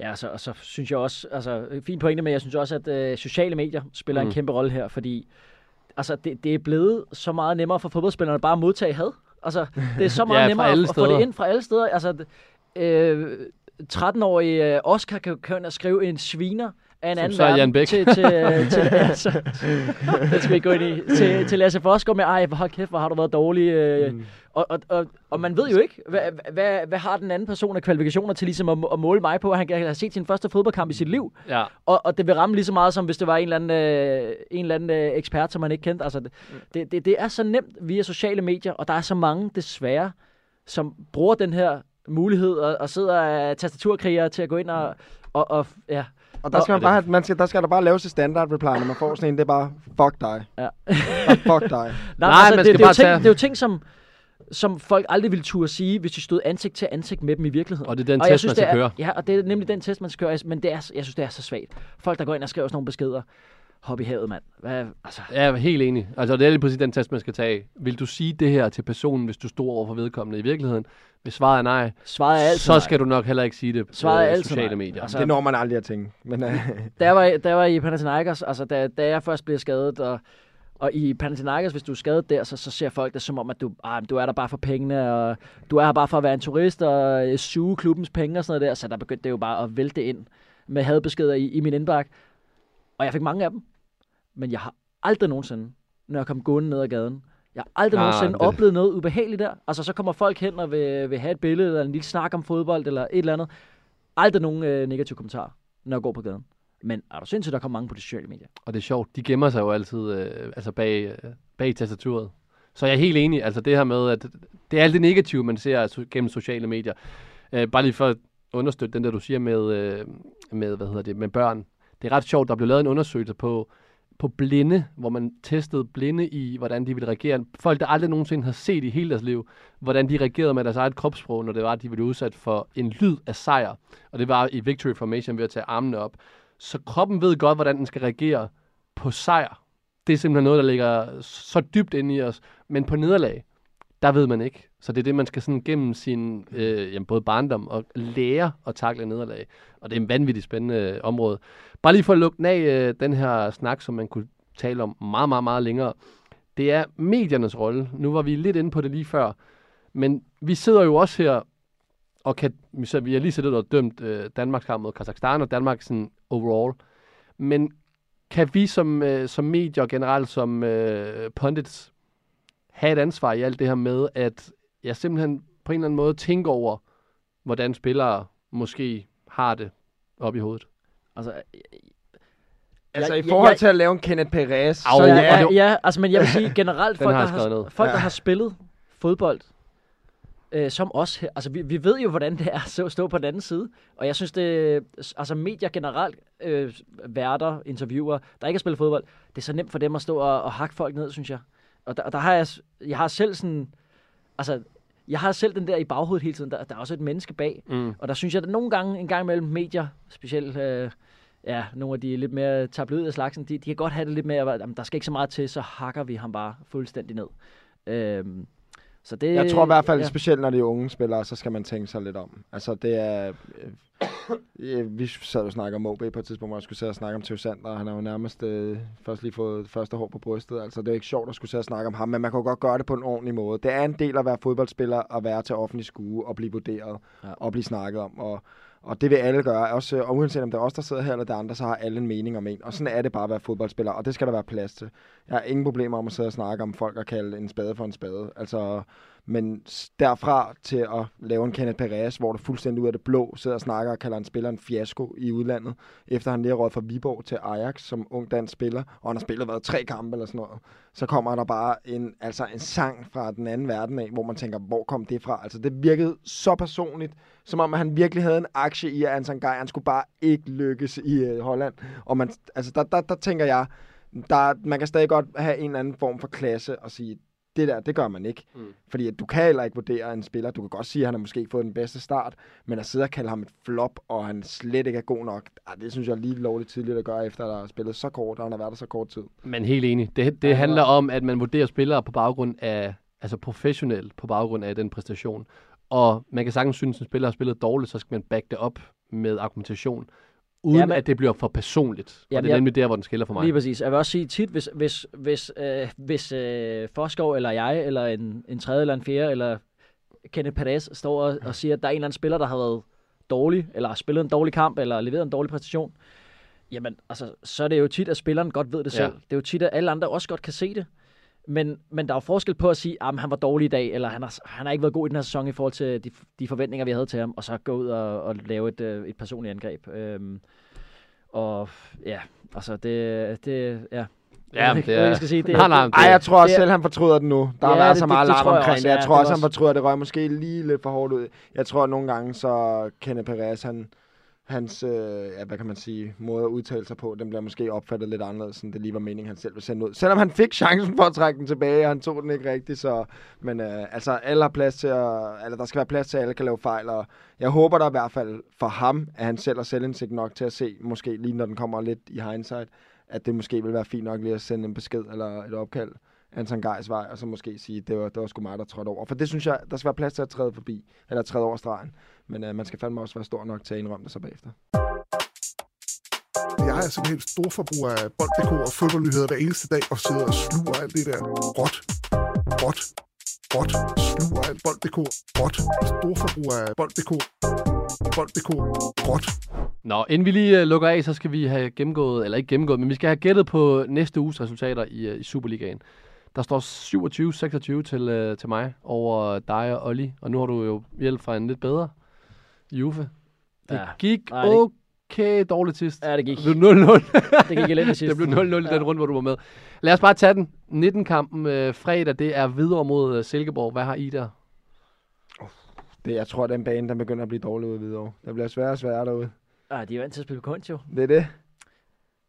Ja, så, og så synes jeg også, altså fin pointe, men jeg synes også, at øh, sociale medier spiller mm. En kæmpe rolle her, fordi altså, det, det er blevet så meget nemmere for fodboldspillerne bare at modtage had. Altså, det er så meget Ja, nemmere at, at få det ind fra alle steder. Altså, øh, 13-årige øh, Oscar kan, kan jo skrive en sviner af en Som anden så er verden Jan Bæk. til, til, til, til altså, det skal vi ikke gå ind i, til, til Lasse Forsgaard med, ej, hold kæft, hvor har du været dårlig. Øh, mm. og, og, og, og, man ved jo ikke, hvad, hvad, hvad har den anden person af kvalifikationer til ligesom at, at måle mig på, at han kan have set sin første fodboldkamp i sit liv. Ja. Og, og det vil ramme lige så meget, som hvis det var en eller anden, øh, en eller anden øh, ekspert, som man ikke kendte. Altså, det, det, det, det er så nemt via sociale medier, og der er så mange, desværre, som bruger den her mulighed og, og sidder af tastaturkrigere til at gå ind og, og, og ja. Og der skal man bare, have- man skal, der skal der bare laves et standard reply, når man får sådan en, det er bare, fuck dig. Ja. Bare fuck dig. Nej, Nej, altså, man det, skal det, er jo bare ting, tage- det er jo ting, som, som folk aldrig ville turde sige, hvis de stod ansigt til ansigt med dem i virkeligheden. Og det er den og test, synes, man skal det er, køre. Ja, og det er nemlig den test, man skal køre. Men det er, jeg synes, det er så svagt. Folk, der går ind og skriver sådan nogle beskeder. Hop i havet, mand. Hvad, altså, Jeg er helt enig. Altså, det er lige præcis den test, man skal tage. Vil du sige det her til personen, hvis du stod over for vedkommende i virkeligheden? Hvis svaret er nej, svaret er altid så nej. skal du nok heller ikke sige det på Svaret er øh, altid sociale nej. medier. Altså, Det når man aldrig at tænke. Men, øh, da jeg var, jeg var i Panathinaikos, altså da, da jeg først blev skadet, og, og i Panathinaikos, hvis du er skadet der, så, så ser folk det som om, at du, ah, du er der bare for pengene, og du er her bare for at være en turist, og øh, suge klubbens penge og sådan noget der. Så der begyndte det jo bare at vælte ind med hadbeskeder i, i min indbakke. Og jeg fik mange af dem. Men jeg har aldrig nogensinde, når jeg kom gående ned ad gaden, jeg har aldrig Nej, nogensinde det- oplevet noget ubehageligt der. Altså, så kommer folk hen og vil, vil have et billede, eller en lille snak om fodbold, eller et eller andet. Aldrig nogen øh, negative kommentarer, når jeg går på gaden. Men er du sindssygt, der kommer mange på de sociale medier? Og det er sjovt, de gemmer sig jo altid øh, altså bag, øh, bag tastaturet. Så jeg er helt enig, altså det her med, at det er alt det negative, man ser gennem sociale medier. Øh, bare lige for at understøtte den der, du siger med, øh, med, hvad hedder det, med børn. Det er ret sjovt, der blev lavet en undersøgelse på, på blinde, hvor man testede blinde i, hvordan de ville reagere. Folk, der aldrig nogensinde har set i hele deres liv, hvordan de reagerede med deres eget kropssprog, når det var, at de ville udsat for en lyd af sejr. Og det var i victory formation ved at tage armene op. Så kroppen ved godt, hvordan den skal reagere på sejr. Det er simpelthen noget, der ligger så dybt inde i os. Men på nederlag, der ved man ikke. Så det er det, man skal sådan gennem sin øh, jamen både barndom og lære at takle nederlag. Og det er en vanvittigt spændende øh, område. Bare lige for at lukke den af øh, den her snak, som man kunne tale om meget, meget, meget længere. Det er mediernes rolle. Nu var vi lidt inde på det lige før. Men vi sidder jo også her og kan, så vi har lige siddet og dømt øh, Danmarks kamp mod Kazakhstan og Danmark sådan overall. Men kan vi som, øh, som medier og generelt som øh, pundits have et ansvar i alt det her med, at jeg simpelthen på en eller anden måde tænker over, hvordan spillere måske har det op i hovedet? Altså, altså Jeg- i forhold jeg- til at lave en Kenneth Perez, Au, så ja, ja, ja, ja, altså, men jeg vil sige generelt, folk, har der jeg har, ned. folk, Ja. der har spillet fodbold, øh, som os her, altså vi, vi ved jo, hvordan det er at stå- på den anden side, og jeg synes, det altså medier generelt, øh, værter, interviewer, der ikke har spillet fodbold, det er så nemt for dem at stå og, og hakke folk ned, synes jeg. Og der, og der har jeg, jeg har selv sådan, altså, jeg har selv den der i baghovedet hele tiden, der, der er også et menneske bag, Mm. og der synes jeg, at nogle gange, en gang imellem medier, specielt øh, ja, nogle af de lidt mere tabloide af slagsen, de, de kan godt have det lidt mere, at jamen, der skal ikke så meget til, så hakker vi ham bare fuldstændig ned. Øhm, Så det, Jeg tror i hvert fald, ja. specielt når det er unge spillere, så skal man tænke sig lidt om. Altså, det er... Øh, øh, vi sad og snakkede om OB på et tidspunkt, hvor jeg skulle sidde og snakke om Theo Sander. Han har jo nærmest øh, først lige fået første hår på brystet. Altså, det er ikke sjovt at skulle sidde og snakke om ham, men man kan jo godt gøre det på en ordentlig måde. Det er en del at være fodboldspiller, at være til offentlig skue og blive vurderet ja. og blive snakket om. Og, og det vil alle gøre. Også, og uanset om det er os, der sidder her, eller der er andre, så har alle en mening om en. Og sådan er det bare at være fodboldspiller, og det skal der være plads til. Jeg har ingen problemer om at sidde og snakke om folk og kalde en spade for en spade. Altså, men derfra til at lave en Kenneth Perez, hvor du fuldstændig ud af det blå sidder og snakker og kalder en spiller en fiasko i udlandet, efter han lige har råd fra Viborg til Ajax som ung dansk spiller, og han har spillet været tre kampe eller sådan noget, så kommer der bare en, altså en sang fra den anden verden af, hvor man tænker, hvor kom det fra? Altså det virkede så personligt, som om at han virkelig havde en aktie i, at Anton Gej, han skulle bare ikke lykkes i øh, Holland. Og man, altså der, der, der tænker jeg, der, man kan stadig godt have en eller anden form for klasse og sige, det der, det gør man ikke. Mm. Fordi at du kan heller ikke vurdere en spiller. Du kan godt sige, at han har måske fået den bedste start, men at sidde og kalde ham et flop, og han slet ikke er god nok, ah, det synes jeg er lige lovligt tidligt at gøre, efter at der har spillet så kort, og han har været der så kort tid. Men helt enig. Det, det Ja, handler om, at man vurderer spillere på baggrund af, altså professionelt på baggrund af den præstation. Og man kan sagtens synes, at en spiller har spillet dårligt, så skal man back det op med argumentation, uden Ja, ja, men- at det bliver for personligt. Ja, og det er nemlig der, hvor den skiller for mig. Lige præcis. Jeg vil også sige tit, hvis, hvis, hvis, øh, hvis øh, Forskov eller jeg, eller en, en tredje eller en fjerde, eller Kenneth Perez står og, og siger, at der er en eller anden spiller, der har været dårlig, eller har spillet en dårlig kamp, eller leveret en dårlig præstation, jamen, altså, så er det jo tit, at spilleren godt ved det selv. Ja. Det er jo tit, at alle andre også godt kan se det. Men, men der er jo forskel på at sige, at han var dårlig i dag, eller han har, han har ikke været god i den her sæson i forhold til de, de forventninger, vi havde til ham, og så gå ud og, og lave et, øh, et personligt angreb. Øhm, og ja, altså det, det ja. Ja, det er... jeg skal sige. Det, Nej, nej, det, det- Ej, jeg tror også selv, han fortryder det nu. Der har Ja, været det- så meget larm omkring også, det. Jeg tror også, han fortryder det. Røg måske lige lidt for hårdt ud. Jeg tror nogle gange, så Kenneth Perez, han, hans, øh, ja, hvad kan man sige, måde at udtale sig på, den bliver måske opfattet lidt anderledes, end det lige var meningen, han selv ville sende ud. Selvom han fik chancen for at trække den tilbage, og han tog den ikke rigtigt, så, men øh, altså, alle har plads til at, eller der skal være plads til, at alle kan lave fejl, og jeg håber der i hvert fald for ham, at han selv har selvindsigt nok til at se, måske lige når den kommer lidt i hindsight, at det måske vil være fint nok lige at sende en besked eller et opkald Anton Geis vej, og så måske sige, det var, det var sgu mig, der trådte over. For det synes jeg, der skal være plads til at træde forbi, eller træde over stregen. Men øh, man skal fandme også være stor nok til at indrømme det så bagefter. Jeg er simpelthen stor forbruger af bold.dk og fodboldnyheder hver eneste dag, og sidder og sluger alt det der råt, råt, råt, sluger alt bold.dk, råt, stor forbruger af bold.dk, bold.dk, råt. Nå, inden vi lige uh, lukker af, så skal vi have gennemgået, eller ikke gennemgået, men vi skal have gættet på næste uges resultater i, uh, i Superligaen. Der står 27-26 til, uh, til mig over dig og Olli, og nu har du jo hjælp fra en lidt bedre Juve. Det Ja. gik Nej, det- okay dårligt sidst. Ja, det gik. Det blev 0-0. Det gik elendigt sidst. det blev 0-0 i den runde, hvor du var med. Lad os bare tage den. 19-kampen øh, fredag, det er videre mod øh, Silkeborg. Hvad har I der? Det, jeg tror, at den bane, den begynder at blive dårlig ude videre. Det bliver sværere og sværere derude. Ah, de er vant til at spille på kunst, jo. Det er det.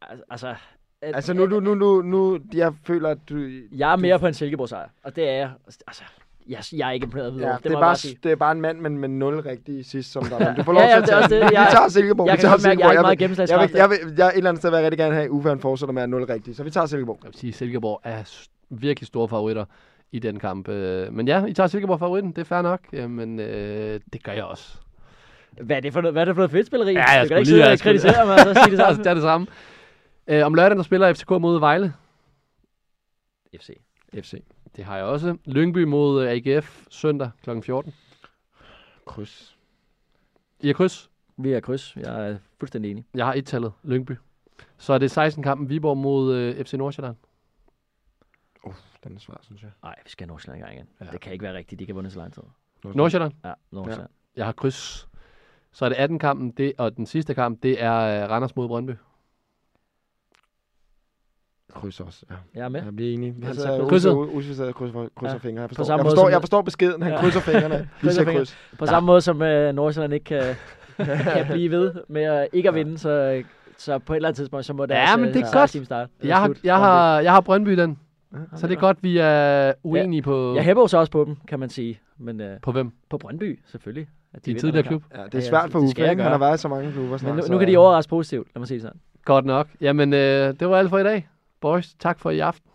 Al- Altså, at, Altså nu, nu, nu, nu, nu, jeg føler, at du... Jeg er mere på en Silkeborg sejr, og det er jeg. Altså, jeg, jeg er ikke imponeret videre. Ja, det, det, er jeg bare bare, det er bare en mand med, med 0 rigtige sidst, som der er. Men Du får lov Ja, ja, til at tage det. Vi Jeg- tager Silkeborg. jeg vi kan tager mærke, jeg Silkeborg. meget vil- jeg, vil, jeg, vil, jeg, et eller andet sted vil jeg rigtig gerne have, at Uffe han fortsætter med at 0 rigtigt. Så vi tager Silkeborg. Jeg vil sige, Silkeborg er virkelig store favoritter i den kamp. Øh, Men ja, I tager Silkeborg favoritten. Det er fair nok. Men øh, det gør jeg også. Hvad er det for noget, hvad er det for noget fedt spilleri? Ja, jeg du kan skulle ikke lige- sidde og jeg kritisere mig, og så sige det Altså, samme. det er det samme. Øh, om lørdagen, der spiller FCK mod Vejle. FC. FC. Det har jeg også. Lyngby mod øh, AGF søndag kl. 14. Kryds. I har kryds. Vi er kryds. Jeg er fuldstændig enig. Jeg har et tallet. Lyngby. Så er det 16-kampen Viborg mod øh, FC Nordsjælland. Uh, den er svær, synes jeg. Nej, vi skal have Nordsjælland i gang igen. Ja. Ja. Det kan ikke være rigtigt. De kan vundet så lang tid. Nordsjælland. Ja, Nordsjælland. Jeg har kryds. Så er det 18-kampen, det, og den sidste kamp, det er øh, Randers mod Brøndby. Kryds også, ja. Jeg er med. Jeg bliver enig. Han tager sidder krydset. og krydser, krydser Ja, fingre. Jeg på forstår, samme jeg, måde forstår, som- jeg forstår beskeden. Han Ja. krydser fingrene. Krydser fingre. kryds. På samme måde som øh, Nordsjælland ikke kan, kan blive ved med at ikke at vinde, så, så på et eller andet tidspunkt, så må det Ja, også, men øh, det er så godt. team starte. Jeg har, jeg har, jeg har Brøndby den. Ja, Så det er godt, vi er uenige på, Jeg hæpper jo så også på dem, kan man sige. Men øh, på hvem? på Brøndby, selvfølgelig. At en vinder tidligere klub. Ja, det Ja, er ja, svært for Uffe. Han har været i så mange klubber snart. Men nu kan de overraske positivt, lad mig sige det sådan. Godt nok. Jamen, øh, det var alt for i dag. Boys, tak for i aften.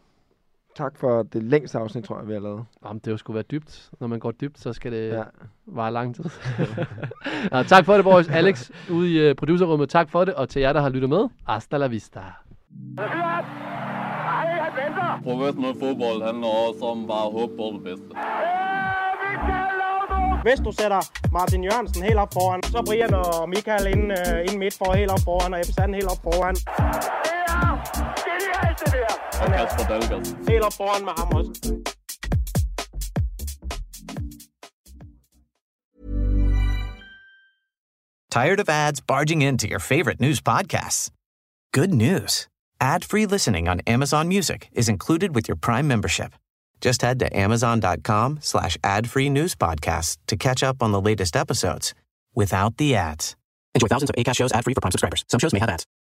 Tak for det længste afsnit, tror jeg, vi har lavet. Jamen, det jo skulle være dybt. Når man går dybt, så skal det Ja. ja. vare lang tid. Nå, tak for det, boys. Alex, ude i uh, producerrummet, tak for det. Og til jer, der har lyttet med, hasta la vista. Professionel fodbold handler også om bare at håbe på det bedste. Hvis du sætter Martin Jørgensen helt op foran, så Brian og Michael ind, uh, ind midt for helt op foran, og Ebbe Sand helt op foran. Og Kasper Dahlgaard. Helt op foran med ham også. Tired of ads barging into your favorite news podcasts? Good news. Ad-free listening on Amazon Music is included with your Prime membership. Just head to amazon.com slash ad-free news podcasts to catch up on the latest episodes without the ads. Enjoy thousands of ACAST shows ad-free for Prime subscribers. Some shows may have ads.